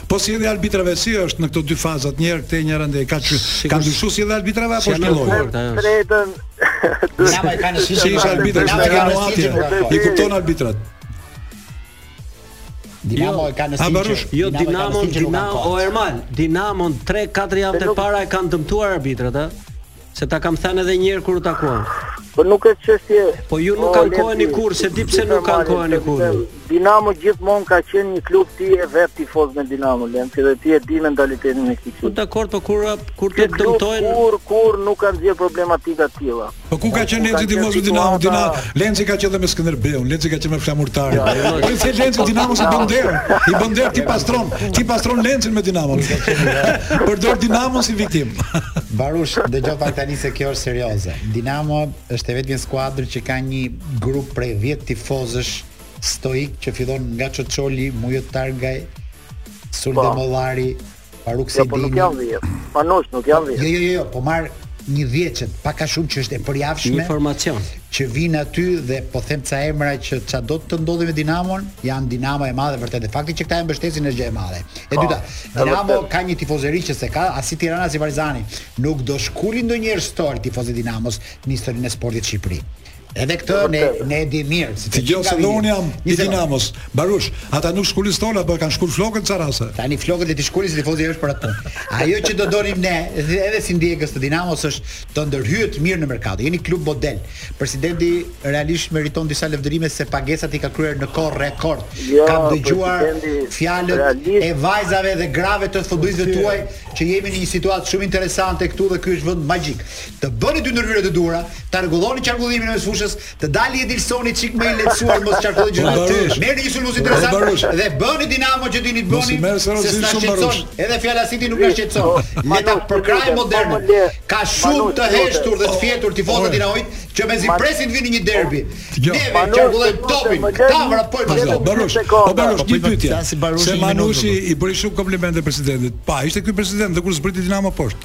E: Po sjellja e arbitrave si është në këto dy fazat, një herë këtej, një herë andej, ka që ka ndryshu sjellja e arbitrave apo është
D: njëlloj?
J: Drejtën.
F: Nama kanë
E: si si
F: arbitrat, nama
E: kanë si
F: si
E: i kupton arbitrat.
F: Dinamo e kanë
E: sinqë.
D: Jo Dinamo, Dinamo o Ermal, Dinamon 3-4 javë të para e kanë dëmtuar arbitrat, ë. Se ta kam thënë edhe një herë kur u takuam.
J: Po nuk është çështje.
D: Po ju nuk ankoheni kurrë, s'e di pse nuk ankoheni kurrë.
J: Dinamo gjithmonë ka qenë një klub ti je vetë tifoz me Dinamo Lenci dhe ti e di mentalitetin e këtij.
D: Po dakord, po kur kur të dëmtojnë
J: kur kur nuk kanë dhënë problematika të tilla.
E: Po ku ka qenë Lenci tifoz me Dinamo? Dina Lenci ka qenë me Skënderbeun, Lenci ka qenë me Flamurtarin. Po se Lenci Dinamo s'i bën nder, i bën nder ti pastron. Ti pastron Lencin me Dinamon. Përdor Dinamon si viktimë.
F: Barush, dëgjo pak tani se kjo është serioze. Dinamo është e vetmja skuadër që ka një grup prej 10 tifozësh stoikë që fillon nga Çoçoli, Mujo Targaj,
J: Sul
F: Demollari, Faruk Sejdini.
J: Jo, po nuk janë 10. Manush nuk janë
F: 10.
J: Jo,
F: jo, jo, jo, po marr një vjeçet, pak a shumë që është e përjavshme.
D: Një formacion
F: që vijnë aty dhe po them ca emra që ça do të ndodhë me Dinamon, janë Dinamo e madhe vërtet. Dhe fakti që këta e mbështesin është gjë e madhe. E dyta, Dinamo ka një tifozëri që s'e ka as si Tirana si Partizani. Nuk do shkulin ndonjëherë stol tifozët e Dinamos në historinë e sportit të Shqipërisë. Edhe këtë unë e di mirë,
E: sepse
F: që nga vini.
E: Unë jam i Dinamos. Barush, ata nuk shkulin stola, por kanë shkul flokët ca raste.
F: Tani flokët le të shkulin se tifozi është për atë. Ajo që do donim ne, edhe si ndjekës të Dinamos është të ndërhyhet mirë në merkato. Jeni klub model. Presidenti realisht meriton disa lëvdërime se pagesat i ka kryer në kohë rekord.
J: Jo,
F: Kam dëgjuar fjalët
J: realisht...
F: e vajzave dhe grave të futbollistëve tuaj që jemi në një situatë shumë interesante këtu dhe ky është vend magjik. Të bëni dy ndërhyrjet e duhura, të rregulloni qarkullimin e mesfushës, të dali Edilsoni çik më i lehtësuar mos qarkullojë
E: gjithë atë.
F: Merrni një sulmues interesant dhe bëni Dinamo që dini të bëni, se s'na shqetëson. Edhe fjala City nuk na shqetëson. Le ta
J: përkrahim modernen.
F: Ka shumë të heshtur dhe të fjetur tifozë
E: të
F: Dinamos që mezi presin të vini një derbi. Ne
J: vetë
F: qarkullojmë topin, këta
J: vrapojnë
F: me
J: topin.
E: Barush, o Barush, një pyetje. Se Manushi i bëri shumë komplimente presidentit. Po ishte ky president dhe kur zbriti Dinamo poshtë.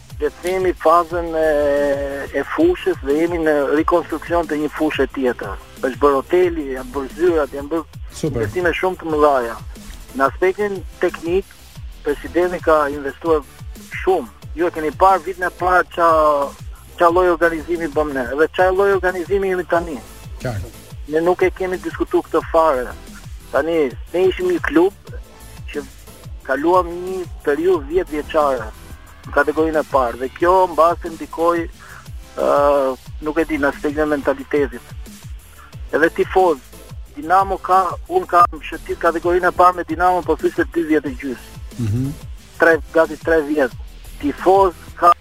J: Le të themi fazën e, e fushës dhe jemi në rikonstruksion të një fushe tjetër. Është bërë hoteli, janë bërë zyrat, janë bërë
F: Super.
J: investime shumë të mëdha. Në aspektin teknik, presidenti ka investuar shumë. Ju e keni parë vitin e parë ça ça lloj organizimi bëmë ne dhe ça lloj organizimi jemi tani.
F: Qartë.
J: Ne nuk e kemi diskutuar këtë fare. Tani ne ishim një klub që kaluam një periudhë 10 vjeçare në kategorinë e parë dhe kjo mbase ndikoi ë uh, nuk e di në aspektin e mentalitetit. Edhe tifoz Dinamo ka unë kam shëtit kategorinë e parë me Dinamo po thjesht 2 vjet e gjys.
D: Mhm.
J: Mm tre gati 3 vjet. Tifoz ka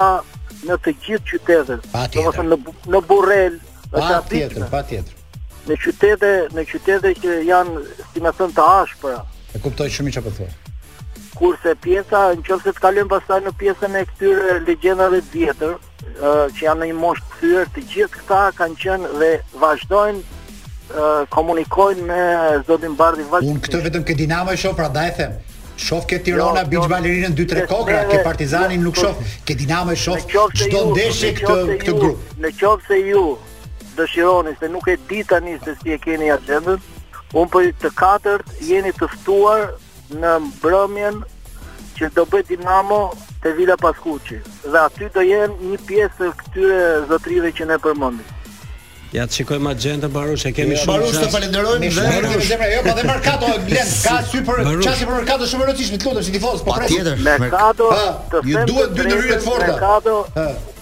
J: në të gjithë qytetet. Domethënë në, në Burrel,
F: patjetër, patjetër.
J: Në qytete, në qytete që janë, si më thënë, të ashpra.
F: E kuptoj shumë çfarë po thua.
J: Kurse pjesa, në qoftë se të kalojmë pastaj në pjesën e këtyre legjendave të vjetër, që janë në një moshë të thyer, të gjithë këta kanë qenë dhe vazhdojnë komunikojnë me zotin Bardhi Vazhdojnë.
F: Unë këtë vetëm ke Dinamo e shoh, prandaj e them, shof ke Tirona
J: jo, veç
F: Ballgjinin 2-3
J: kokrra,
F: ke
J: Partizani
F: nuk shof, ke Dinamo e
J: shof
F: çdo ndeshje këtë këtë grup.
J: Në qoftë se ju dëshironi se nuk e di tani se si e keni agjendën. Unë po të katërt jeni të ftuar në mbrëmjen që do bëj Dinamo te Vila Paskuçi dhe aty do jenë një pjesë të këtyre zotrive që ne përmendim.
D: Ja të shikojmë agjendën Barush, e kemi
C: jo,
D: shumë.
C: Barush të falenderojmë dhe
F: ne kemi zemra, jo, po dhe merkato Glen, ka
D: super
F: qasje për merkato shumë e rëndësishme, të lutem si tifoz, po pres.
J: Merkato,
F: ju duhet dy ndërhyrje të forta.
C: Merkato,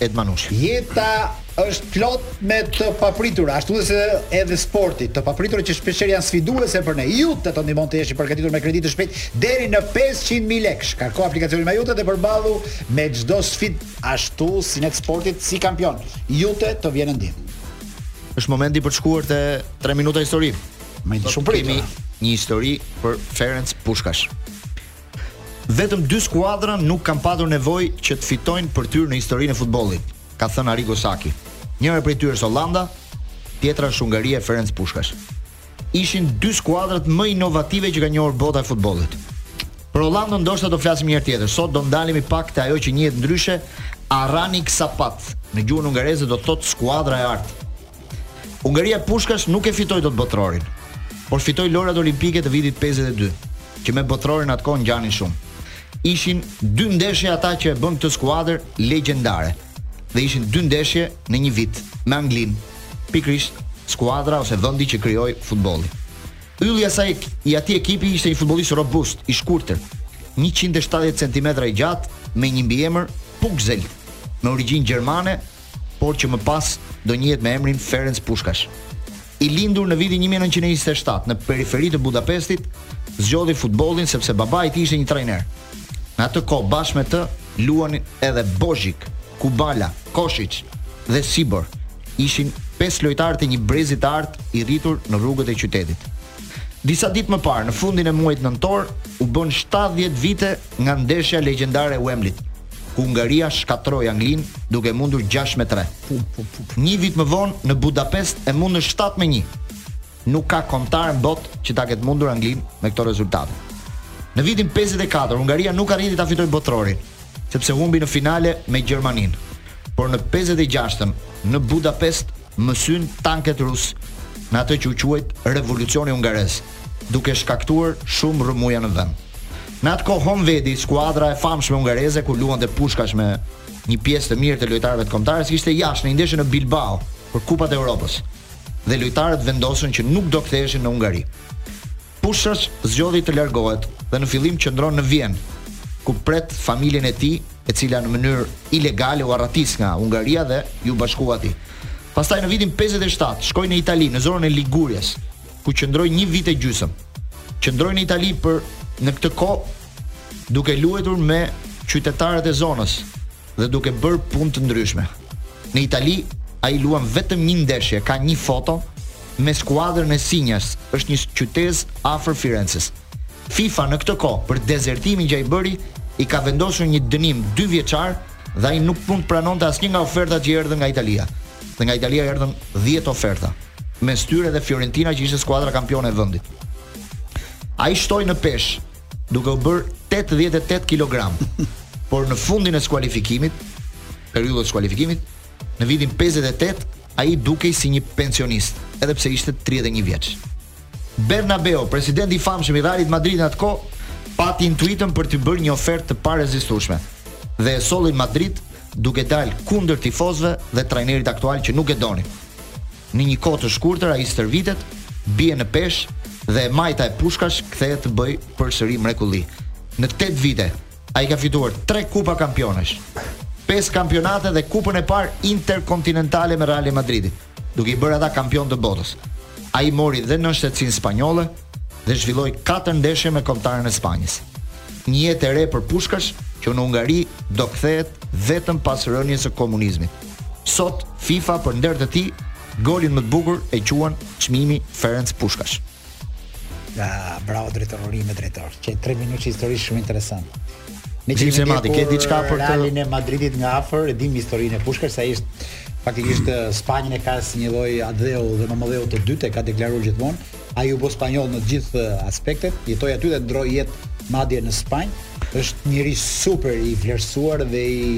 C: Ed Manushi.
F: Jeta është plot me të papritura, ashtu si edhe sporti, të papritura që shpeshherë janë sfiduese për ne. Iute të ndihmon të jesh i përgatitur me kredi të shpejtë deri në 500.000 lekë. Shkarko aplikacionin MyIute dhe përballu me çdo sfidë ashtu si në sport si kampion. Iute të vjen në ndihmë.
C: Është momenti për të shkuar te 3 minuta histori.
F: Më të
C: shumëpritur.
F: Kemi
C: një histori për Ferenc Pushkash. Vetëm dy skuadra nuk kanë patur nevojë që të fitojnë për të hyrë në historinë e futbollit, ka thënë Arrigo Sacchi. Njëra prej tyre është Holanda, tjetra është Hungaria e Ferenc Pushkash. Ishin dy skuadrat më inovative që ka njohur bota e futbollit. Për Holandën ndoshta do flasim një herë tjetër. Sot do ndalemi pak te ajo që njihet ndryshe Aranycsapat. Në gjuhën hungareze do të thotë skuadra e artë. Hungaria e Pushkash nuk e fitoi dot botërorin, por fitoi lojrat olimpike të vitit 52, që me botërorin atë kohë ngjanin shumë. Ishin dy ndeshje ata që e bënë këtë skuadër legjendare dhe ishin dy ndeshje në një vit me Anglinë. Pikërisht skuadra ose vendi që krijoi futbollin. Ylli asaj i atij ekipi ishte një futbollist robust, i shkurtër, 170 cm i gjatë me një mbiemër Purczeld, me origjinë gjermane por që më pas do njihej me emrin Ferenc Pushkash. I lindur në vitin 1927 në periferi të Budapestit, zgjodhi futbollin sepse babai i tij ishte një trajner. Në atë kohë bashkë me të luanin edhe Bozhik, Kubala, Koçish dhe Cibor. Ishin pesë lojtarë të një brezi të artë i rritur në rrugët e qytetit. Disa ditë më parë, në fundin e muajit nëntor, u bënë 70 vite nga ndeshja legjendare e Wembley-t, ku Hungaria shkatërroi Anglinë duke e mundur 6 me 3. Një vit më vonë në Budapest e mundën 7 me 1. Nuk ka kombëtare në botë që ta ketë mundur Anglinë me këto rezultate. Në vitin 54 Hungaria nuk arriti ta fitojë Botërorin, sepse humbi në finale me Gjermaninë. Por në 56-ën në Budapest mësynë tanket ruse në atë që u quajt revolucioni hungarez, duke shkaktuar shumë rrëmuja në vend. Në atë kohë Honvedi, skuadra e famshme hungareze ku luante Pushkash me një pjesë të mirë të lojtarëve të kombëtares ishte jashtë në një ndeshje në Bilbao për Kupat e Europës. Dhe lojtarët vendosën që nuk do ktheheshin në Hungari. Pushkash zgjodhi të largohet dhe në fillim qëndron në Vjenë, ku pret familjen e tij, e cila në mënyrë ilegale u arratis nga Hungaria dhe iu bashkua atij. Pastaj në vitin 57 shkoi në Itali, në zonën e Liguries, ku qëndroi një vit e gjysëm. Qëndroi në Itali për në këtë kohë duke luajtur me qytetarët e zonës, dhe duke bërë punë të ndryshme. Në Itali ai luan vetëm një ndeshje, ka një foto me skuadrën e Sinjas, është një qytezë afër Firences. FIFA në këtë kohë për dezertimin që ai bëri i ka vendosur një dënim dy vjeçar dhe ai nuk mund të pranonte asnjë nga ofertat që i erdhën nga Italia. Dhe nga Italia erdhën 10 oferta, mes tyre edhe Fiorentina që ishte skuadra kampione e vendit. Ai shtoi në peshë duke u bërë 88 kilogram. Por në fundin e skualifikimit, periudhës së skualifikimit, në vitin 58, ai dukej si një pensionist, edhe pse ishte 31 vjeç. Bernabeu, presidenti i famshëm i Realit të Madridit në atë kohë, pati intuitën për t'i bërë një ofertë të parezistueshme dhe e solli në Madrid duke dalë kundër tifozëve dhe trajnerit aktual që nuk e donin. Në një kohë të shkurtër ai stërvitet, bie në peshë dhe e majta e Pushkash kthehet të bëjë përsëri mrekulli. Në tetë vite ai ka fituar 3 Kupa Kampionesh, 5 kampionate dhe Kupën e parë Interkontinentale me Realin e Madridit, duke i bërë ata kampionë të botës. Ai mori dhe nënshtetësinë spanjolle dhe zhvilloi 4 ndeshje me kombëtaren e Spanjës. Një jetë e re për Pushkash që në Hungari do kthehet vetëm pas rënies së komunizmit. Sot FIFA për nder të tij golin më të bukur e quan çmimi Ferenc Pushkash.
F: Ja, bravo drejtori me drejtor. Që 3 minuta histori shumë interesante.
C: Me gjithë se mati, ke diçka për të...
F: Realin e Madridit nga afër, e dim historinë e Pushkash, sa është faktikisht eh, Spanjën e ka si një lloj atdheu dhe mamadheu të dytë, ka deklaruar gjithmonë, ai u bë spanjoll në gjithë eh, aspektet, jetoi aty dhe ndërroi jetë madje në Spanjë, është njëri super i vlerësuar dhe i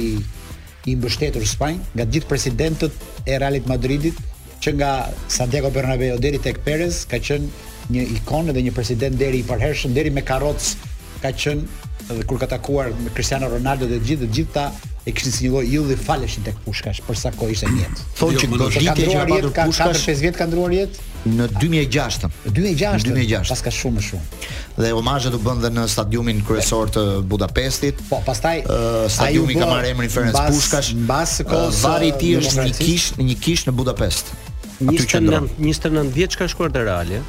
F: i mbështetur në Spanjë nga të gjithë presidentët e Realit të Madridit, që nga Santiago Bernabeu deri tek Perez, ka qenë një ikonë dhe një president nderi i përhershëm, deri me karrocë ka qenë dhe kur është takuar me Cristiano Ronaldo dhe të gjithë të gjithë ata e kishin si një lloj idhulli faleshin tek Pushkash për sa kohë ishte në jetë.
C: Thonë jo, që do të ketë ndruar
F: jetë,
C: ka
F: 4-5 vjet ka ndruar jetë.
C: në
F: 2006-ën. 2006.
C: 2006.
F: Paska shumë shumë.
C: Dhe homazhet u bënë dhe në stadiumin kryesor të Budapestit.
F: Po, pastaj
C: uh, stadiumi ka marrë emrin Ferenc Pushkash.
F: Mbas kohës
C: varri i tij është në një
F: kishë,
C: në një kishë në Budapest.
D: 29 29 vjeç ka shkuar te Reali.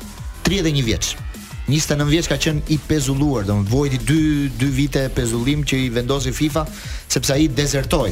C: 31 vjeç. 29 vjeç ka qenë i pezulluar, domethënë vuajti 2 2 vite pezullim që i vendosi FIFA sepse ai dezertoi.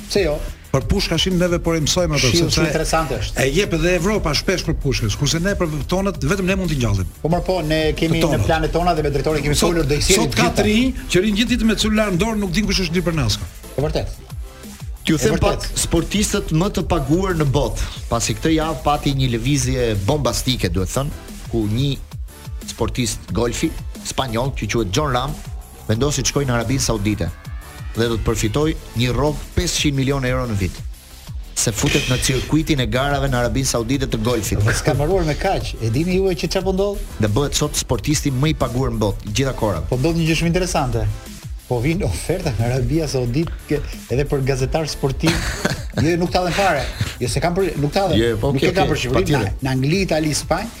F: Pse jo?
E: Për Pushkashin neve po i mësojmë ato
F: sepse është interesante është.
E: E jep edhe Evropa shpesh për Pushkash, kurse ne për tanët vetëm ne mund t'i ngjallim.
F: Po mor po ne kemi në planet tona dhe me drejtorin kemi folur do i sjellim.
E: Sot ka të rinj që rrinë gjithë ditën me celular në dorë nuk dinë kush është Indrit Pernaska.
F: Po vërtet.
C: Ju them pak sportistët më të paguar në botë, pasi këtë javë pati një lëvizje bombastike, duhet thënë, ku një sportist golfi spanjoll që quhet Jon Rahm vendosi të shkojë në Arabinë Saudite dhe do të përfitojë një rrogë 500 milionë euro në vit se futet në cirkuitin e garave në Arabinë Saudite të golfit.
F: S'ka mbaruar me kaq. E dini ju që çfarë po ndodh?
C: Dhe bëhet sot sportisti më i paguar në botë, gjithë kohërave.
F: Po ndodh një gjë shumë interesante. Po vin oferta nga Arabia Saudite edhe për gazetar sportiv. jo, nuk ta dhan fare. Jo se kanë për, nuk ta dhan.
C: Jo, po,
F: nuk e kanë për
C: shqiptar.
F: Në Angli, Itali, Spanjë,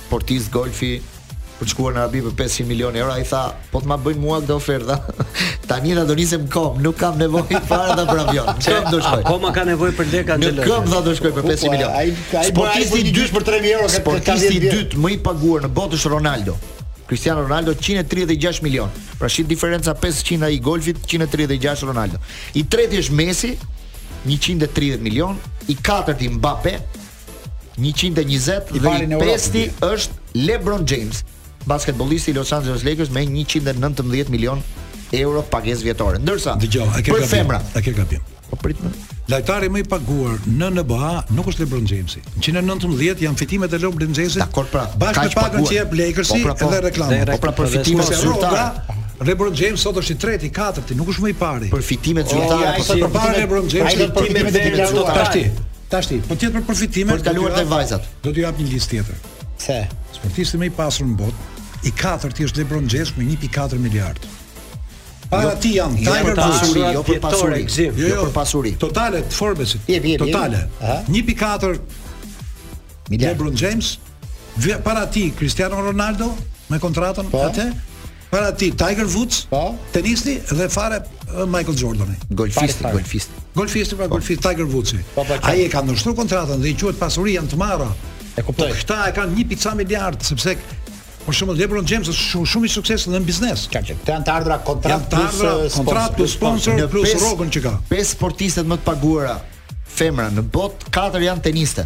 C: sportist golfi për të shkuar në Arabi për 500 milionë euro, ai tha, po të ma bëjnë mua këtë ofertë. Tani do nisem në këmbë, nuk kam nevojë fare as për avion. Çe do shkoj?
D: Po ma ka nevojë për lekë
C: Angelo.
D: Nuk
C: kam tha do shkoj për 500 milionë.
F: Ai ai
C: sportisti i dytë
F: për 3000 euro këtë
C: sportisti i dytë më i paguar në botë është Ronaldo. Cristiano Ronaldo 136 milion. Pra shih diferenca 500 ai golfit 136 Ronaldo. I treti është Messi 130 milion, i katërti Mbappe 120 dhe i pesti është LeBron James, basketbollisti i Los Angeles Lakers me 119 milion euro pagesë vjetore. Ndërsa,
E: dëgjoj, a ke gabim?
C: Femra,
E: a ke gabim?
C: Po prit
E: më. Lojtari më i paguar në NBA nuk është LeBron James. 119 janë fitimet e LeBron James.
C: Dakor pra.
E: Bashkë me pagën që i jep Lakers
C: po, pra, po.
E: dhe reklama.
C: Po pra
E: përfitimet
C: zyrtare.
E: LeBron James sot është i tretë, i katërti, nuk është më i pari.
C: Për fitimet zyrtare, po
F: për
E: LeBron James,
F: përfitimet zyrtare.
E: Tashti, po të jetë për përfitime,
C: për të kaluar te vajzat.
E: Do t'ju jap një listë tjetër.
F: Pse?
E: Sportisti më i pasur në botë, i katërti është LeBron James me 1.4 miliard. Para jo, tij janë
C: jo
E: Tiger Woods,
C: jo për pasuri,
E: jo,
C: jo, jo për pasuri.
E: Totale të Forbesit. Totale. 1.4
F: miliard.
E: LeBron James para tij Cristiano Ronaldo me kontratën
F: po.
E: atë Para tij Tiger Woods,
F: po,
E: tenisti dhe fare Michael Jordani.
C: Golfisti, golfisti.
E: Golfisti pra po. golfist Tiger Woods.
F: Po, po,
E: Ai e ka nënshkruar kontratën dhe i quhet pasuri janë të marra.
F: E kuptoj.
E: Po këta e kanë 1.5 miliard sepse Për shembull LeBron James është shumë shumë i suksesshëm në biznes.
F: Këto janë të ardhura kontratë plus
E: kontratë plus sponsor plus rrogën që ka.
C: Pesë sportistet më të paguara femra në botë, katër janë teniste.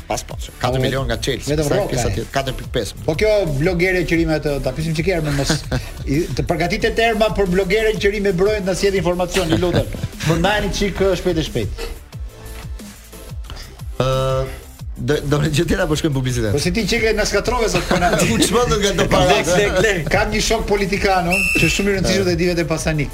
E: Pas
D: po.
C: 4 milion nga Chelsea.
F: Vetëm
C: rrogë
F: sa
C: ti 4.5.
F: Po kjo blogere qirime të ta pyesim çikë mos të përgatitet Erma për blogeren qirime brojën na sjell informacion, ju lutem. Ma ndani çik shpejt e shpejt.
C: Ë uh, Do do të jetë apo shkojmë publicitet.
F: Po si ti çikë na shkatërrove sot po na.
C: Ku çmon do të para.
F: Lek lek lek. Kam një shok politikan, që shumë i rëndësishëm dhe dhe vetë pasanik.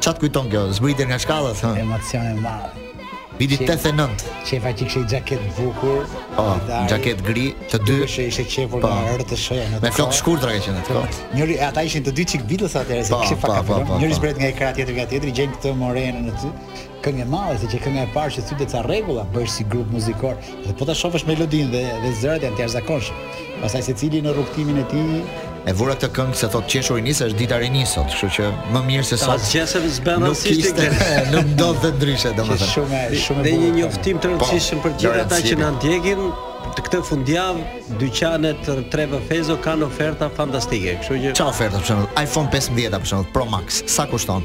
F: Ça të
C: kujton kjo, zbritjen nga shkallët, hë.
F: Emocion i madh.
C: Viti 89.
F: Çefa që kishte xhaketë të bukur,
C: po, xhaketë gri, të dy
F: që ishte qepur
C: po.
F: nga rrobaqepësja në.
C: Me flokë
F: të
C: shkurtra ka qenë atë. Po.
F: Njëri ata ishin të dy çik Beatles atëherë se
C: po,
F: kishte
C: fakt
F: apo.
C: Jo?
F: Njëri zbret nga një krah tjetri nga tjetri, gjen këtë Morenën aty. Këngë e madhe, se qe kënga e parë që thyhet ca rregulla, bësh si grup muzikor. Dhe po ta shofesh melodinë dhe dhe zërat janë të jashtëzakonshëm. Pastaj secili në rrugëtimin e tij.
C: E vura këtë këngë se thotë qesh o rini se është dita rinisë sot, kështu që më mirë se sot.
D: Asgjësem s'bën
C: rëndësisht
D: të
C: gjesh. Nuk ndodhte ndryshe domethënë.
F: Shumë shumë
D: dhe një njoftim të rëndësishëm për gjithë ata që na ndjekin. Këtë fundjavë dyqanet Treva Fezo kanë oferta fantastike, kështu që
C: Çfarë oferta për shembull? iPhone 15 për shembull Pro Max, sa kushton?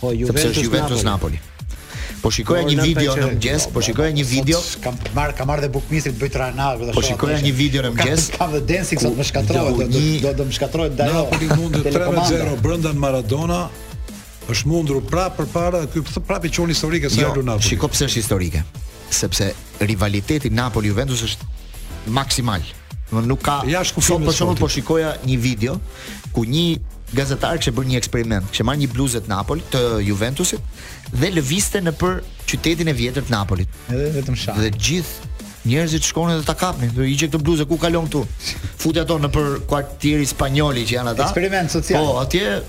C: Po
D: Juventus,
C: Juventus
D: Napoli.
C: Po shikoja një video në mëngjes, po shikoja një video.
F: Kam marr, kam marr dhe buk misri të bëj trahana
C: dhe
F: shoh.
C: Po
F: shikoja
C: një video në mëngjes.
F: Kam dhe dancing sot më shkatërrohet, do
C: do
F: do më shkatërrohet dajo.
E: Napoli mundi 3-0 brenda Maradona. Është mundur prapë përpara, ky prapë e quan historike sa
C: jo,
E: Napoli.
C: Shiko pse është historike. sepse rivaliteti Napoli-Juventus është maksimal. Domthonë nuk ka
E: ja
C: sot për
E: shkakun
C: po shikoja një video ku një gazetar kishte bërë një eksperiment, kishte marrë një bluzë të Napoli, të Juventusit dhe lëviste nëpër qytetin e vjetër të Napolit.
F: Edhe vetëm sha.
C: Dhe gjithë njerëzit shkonin dhe ta kapnin, do e heqësh këtë bluzë ku kalon këtu. Futi ato nëpër Quartieri Spagnoli që janë ata.
F: Eksperiment social.
C: Po, atje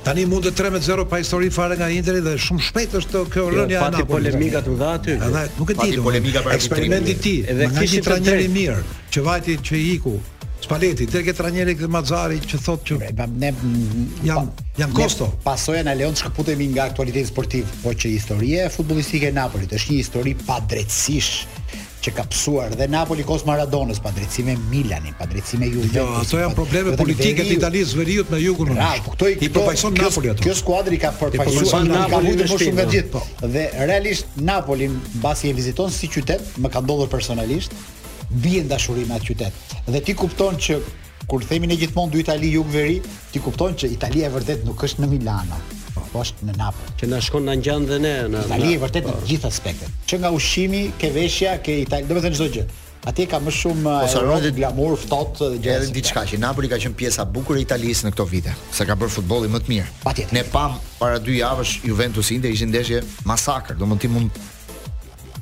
E: Tani mundet tre me zero pa histori fare nga Interi dhe shumë shpejt është kjo rënia e Napoli.
D: Pati polemika të mëdha aty.
E: Edhe nuk e di. Pati
C: polemika për
E: eksperimentin e tij.
D: Edhe
E: nga një trajner i mirë që vajti që iku. Spalletti, deri ke trajneri këtë Mazzari që thotë që
F: pra, ne
E: jam jam kosto.
F: Pasoj, a na lejon të shkëputemi nga aktualiteti sportiv, po që historia e futbollistike e Napolit është një histori padrejtësish që ka pësuar dhe Napoli kohës Maradonës, padrejtësi me Milanin, padrejtësi me Juventus.
E: Jo, ato janë probleme politike të Italisë veriut me jugun.
F: Ra, po këto i
E: këto, përfaqëson Napoli ato.
F: Kjo skuadër i ka përfaqësuar Napoli, ka humbur më shumë nga gjithë. Po. Dhe realisht Napoli mbasi e viziton si qytet, më ka ndodhur personalisht, bie në dashuri me atë qytet. Dhe ti kupton që Kur themi ne gjithmonë dy Itali jug-veri, ti kupton që Italia e vërtetë nuk është në Milano, po është në Napoli.
D: Që na shkon na ngjan dhe ne
F: Italia e vërtetë në të gjitha aspektet. Që nga ushqimi, ke veshja, ke Itali, domethënë çdo gjë. Atje ka më shumë
C: po,
F: aeron,
C: dhe...
F: glamur, ftohtë dhe gjëra.
C: Edhe diçka që Napoli ka qenë pjesa e bukur e Italisë në këto vite, se ka bërë futbollin më të mirë.
F: Patjetër.
C: Ne pamë para dy javësh Juventus Inter ishte ndeshje masakër, domethënë ti mund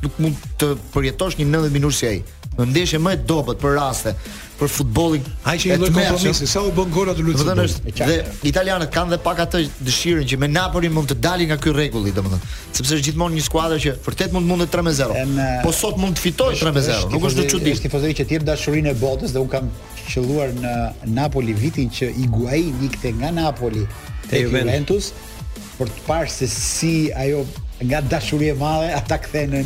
C: nuk mund të përjetosh një 90 minutë si ai. Ndeshje më e dobët për raste, për futbollin.
E: Ai që ishte lloj kompromisi, sa u bënë gola të lutem.
C: Domethënë është dhe italianët kanë dhe pak atë dëshirën që me Napolin mund të dalin nga ky rregulli, domethënë, sepse është gjithmonë një skuadër që vërtet mund të mundet 3-0. Po sot mund të fitojë 3-0, nuk është çudi.
F: Është tifozëri që tërheq dashurinë e botës dhe unë kam qëlluar në Napoli vitin që Higuain ikte nga Napoli te
D: Juventus.
F: për të parë se si ajo nga dashuria e madhe ata kthehen në,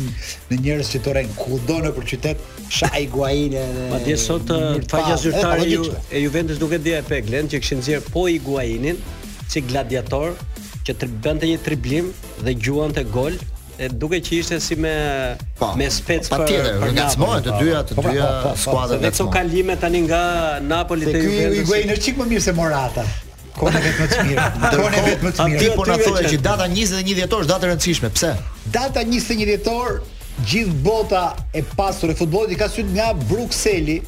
F: në njerëz që të rren kudo në për qytet shajnë Higuain edhe
D: madje sot faqja zyrtare ju, e Juventus duke dhja e pek që kishin nxjerrë po Higuainin si gladiator që bënte një driblim dhe gjuante gol e dukej që ishte si me pa,
C: po,
D: me spec pa, për
C: tjere,
D: për Napoli.
C: të dyja, të
F: po, pra,
C: dyja
F: po,
C: skuadrat. Të
D: kalojmë tani nga Napoli te Juventus.
F: Ky Higuain është çik më mirë se Morata. Kohën e vet më të mirë. Kohën e vet më të mirë.
C: Ti po na
D: thoje
C: që data 21 dhjetor është datë e rëndësishme. Pse?
F: Data 21 dhjetor gjithë bota e pasur e futbollit i ka sytë nga Brukseli.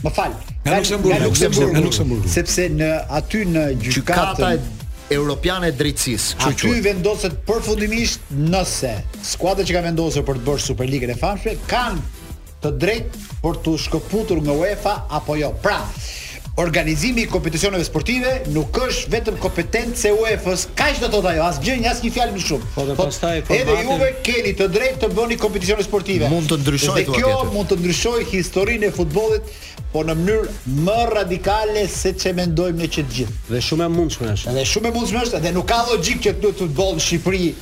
F: Më fal.
E: Nga Luksemburgu,
F: nga Luksemburgu,
E: nga Luksemburgu.
F: Sepse në aty në gjykatën
C: Europiane e Drejtësisë, kështu
F: që.
C: Aty
F: vendoset përfundimisht nëse skuadrat që kanë vendosur për të bërë Superligën e famshme kanë të drejtë për t'u shkëputur nga UEFA apo jo. Pra, organizimi i kompeticioneve sportive nuk është vetëm kompetencë e UEFA-s, kaq do thotë ajo, asgjë, asnjë fjalë më shumë.
D: Po dhe pastaj
F: formatin.
D: Edhe
F: juve keni të drejtë të bëni kompeticione sportive.
C: Mund të ndryshojë
F: kjo.
C: Kjo
F: mund të ndryshojë historinë e futbollit, po në mënyrë më radikale se ç'e mendojmë ne që të gjithë.
D: Dhe shumë e mundshme është.
F: Dhe shumë e mundshme është dhe nuk ka logjikë që të futboll në Shqipëri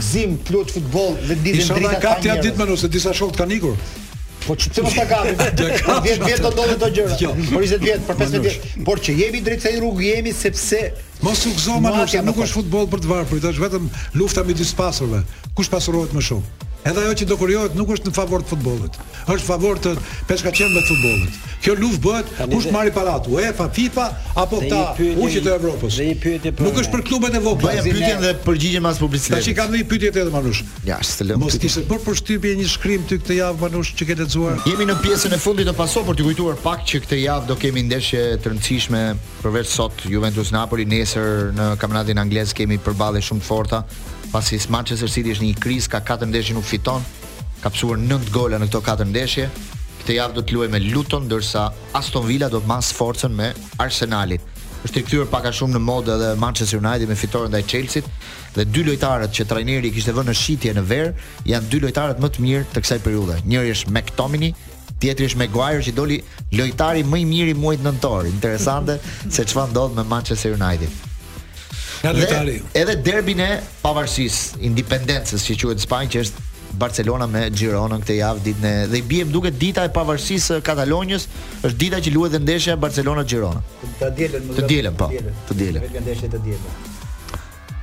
F: Gëzim, të luhet futboll dhe të dielën ditën.
E: Isha
F: ka
E: ti ditë më nëse disa shokë kanë ikur.
F: Po ç'u pse mos ta kapim? 10 vjet do ndodhin këto gjëra.
E: Jo.
F: Për 20 vjet, për 15 vjet. Por që jemi drejt kësaj rruge jemi sepse
E: mos u gëzojmë se nuk është futboll për të varfër, është vetëm lufta midis të pasurve. Kush pasurohet më shumë? Edhe ajo që do krijohet nuk është në favor të futbollit. Është favor të peshkaqenëve të futbollit. Kjo luftë bëhet kush të marrë paratë, UEFA, FIFA apo këta ujqit e Evropës. Nuk është për klubet e vogla.
C: Bëje pyetjen dhe përgjigjen pas publicitetit.
E: Tash i kam një pyetje tjetër Manush.
C: Ja, s'të lëm.
E: Mos të kishte bërë përshtypje një shkrim ty këtë javë Manush që ke lexuar?
C: Jemi në pjesën e fundit të paso për të kujtuar pak që këtë javë do kemi ndeshje të rëndësishme përveç sot Juventus Napoli nesër në kampionatin anglez kemi përballje shumë të forta pasi Manchester City është në një krizë ka katër ndeshje nuk fiton Ka pësuar nëntë gola në këto katër ndeshje. Këtë javë do të luajë me Luton, ndërsa Aston Villa do të masë forcën me Arsenalin. Është rikthyer pak a shumë në modë edhe Manchester United me fitoren ndaj Chelsea-t dhe dy lojtarët që trajneri i kishte vënë në shitje në verë janë dy lojtarët më të mirë të kësaj periudhe. Njëri është McTominay, Tjetri është Maguire që doli lojtari më i mirë i muajit nëntor. Interesante se çfarë ndodh me Manchester United.
E: Ja lojtari.
C: Edhe derbin e pavarësisë, independencës që quhet në Spanjë, që është Barcelona me Gironën këtë javë ditën e dhe i bie më duket dita e pavarësisë së Katalonjës, është dita që luhet ndeshja Barcelona-Girona.
F: Të dielën,
C: të dielën, po. Të dielën.
F: Të dielën.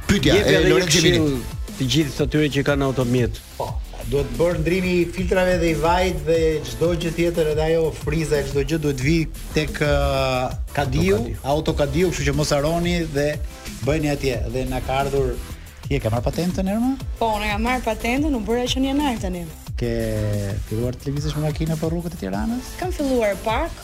C: Pyetja e Lorenzo Gjiminit.
D: Të gjithë atyre që kanë automjet.
F: Po, duhet bërë ndërrimi i filtrave dhe i vajit dhe çdo gjë tjetër edhe ajo friza çdo gjë duhet vi tek uh, Kadiu, Auto Kadiu, kështu që mos harroni dhe bëjni atje dhe na ka ardhur ti e ke marrë patentën Erma?
K: Po, unë kam marrë patentën, u bëra që në janar tani.
F: Ke filluar të lëvizësh me makinë për rrugët e Tiranës?
K: Kam filluar pak,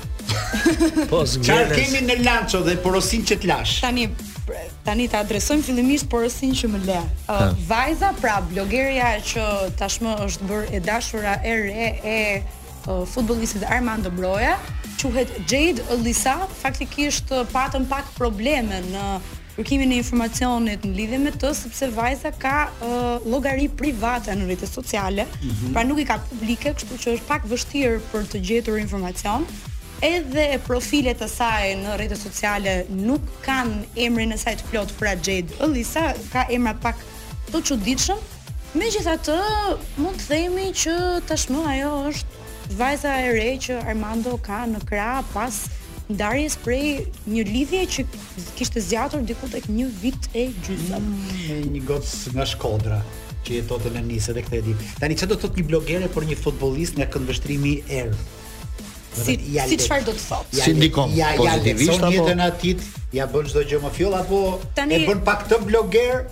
K: Po
C: zgjedhje
D: s'.
F: Çfarë kemi në lanço dhe porosinë që të lashë?
K: Tani tani ta adresojmë fillimisht porosinë që më le. Uh, vajza pra blogerja që tashmë është bërë e dashura e re e uh, futbollistit Armando Broja, quhet Jade Elisa, faktikisht patëm pak probleme në kërkimin e informacionit në lidhje me të sepse vajza ka uh, llogari private në rrjetet sociale,
L: mm -hmm.
K: pra nuk i ka publike, kështu që është pak e vështirë për të gjetur informacion. Edhe profilet e saj në rrjetet sociale nuk kanë emrin e saj të plotë pra Jade Elisa, ka emra pak të çuditshëm. Megjithatë, mund të themi që tashmë ajo është vajza e re që Armando ka në krah pas ndarjes prej një lidhje që Kishte zgjatur diku tek një vit e gjysmë.
F: Mm, një gocë nga Shkodra që jetonte në Nisë dhe kthehej. Tani çfarë do të thotë një blogere për një futbollist nga këndvështrimi i Ermës?
K: Si ja si çfarë do të thotë?
C: Si ndikon?
F: Ja ja
C: le
F: të
C: thonë
F: jetën e atij, ia bën çdo gjë më fjollë apo
K: Tani...
F: e bën pak të bloger?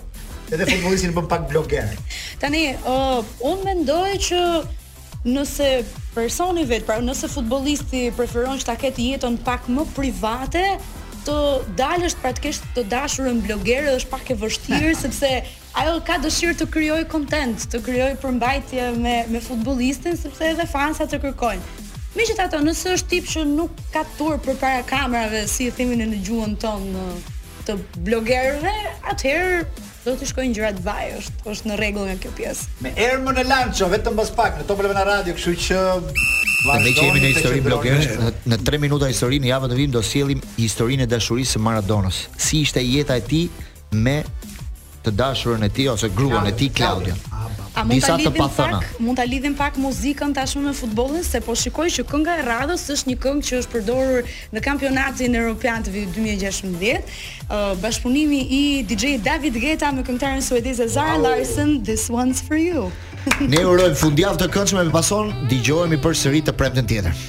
F: Edhe futbollistin e bën pak bloger.
K: Tani, uh, unë mendoj që Nëse personi vetë, pra nëse futbollisti preferon që ta ketë jetën pak më private, të dalësh pra të kesh të dashurën blogere është pak e vështirë sepse ajo ka dëshirë të krijojë content, të krijojë përmbajtje me me futbollistin sepse edhe fansat e kërkojnë. Megjithatë, nëse është tip që nuk ka turp përpara kamerave, si i themi në gjuhën tonë, të blogerëve, atëherë Do të shkojnë gjërat vaj, është është në rregull nga kjo pjesë.
F: Me Ermën në Lanço vetëm mbas pak në Top Albania Radio, kështu që
C: Dhe ne që jemi në histori blogerësh, në, në 3 minuta histori në javën në vijim do sjellim historinë e dashurisë së Maradonës. Si ishte jeta e tij me të dashurën e tij ose gruan e tij Claudia.
K: A mund ta lidhim pak, mund ta lidhim pak muzikën tashmë me futbollin se po shikoj që kënga e radhës është një këngë që është përdorur Në Kampionatin Europian të vitit dy mijë e gjashtëmbëdhjetë, bashkëpunimi i DJ David Guetta me këngëtaren suedeze Zara Larsson This One's For You.
C: ne urojmë fundjavë të këndshme me Pasion, dëgjohemi përsëri të premten tjetër.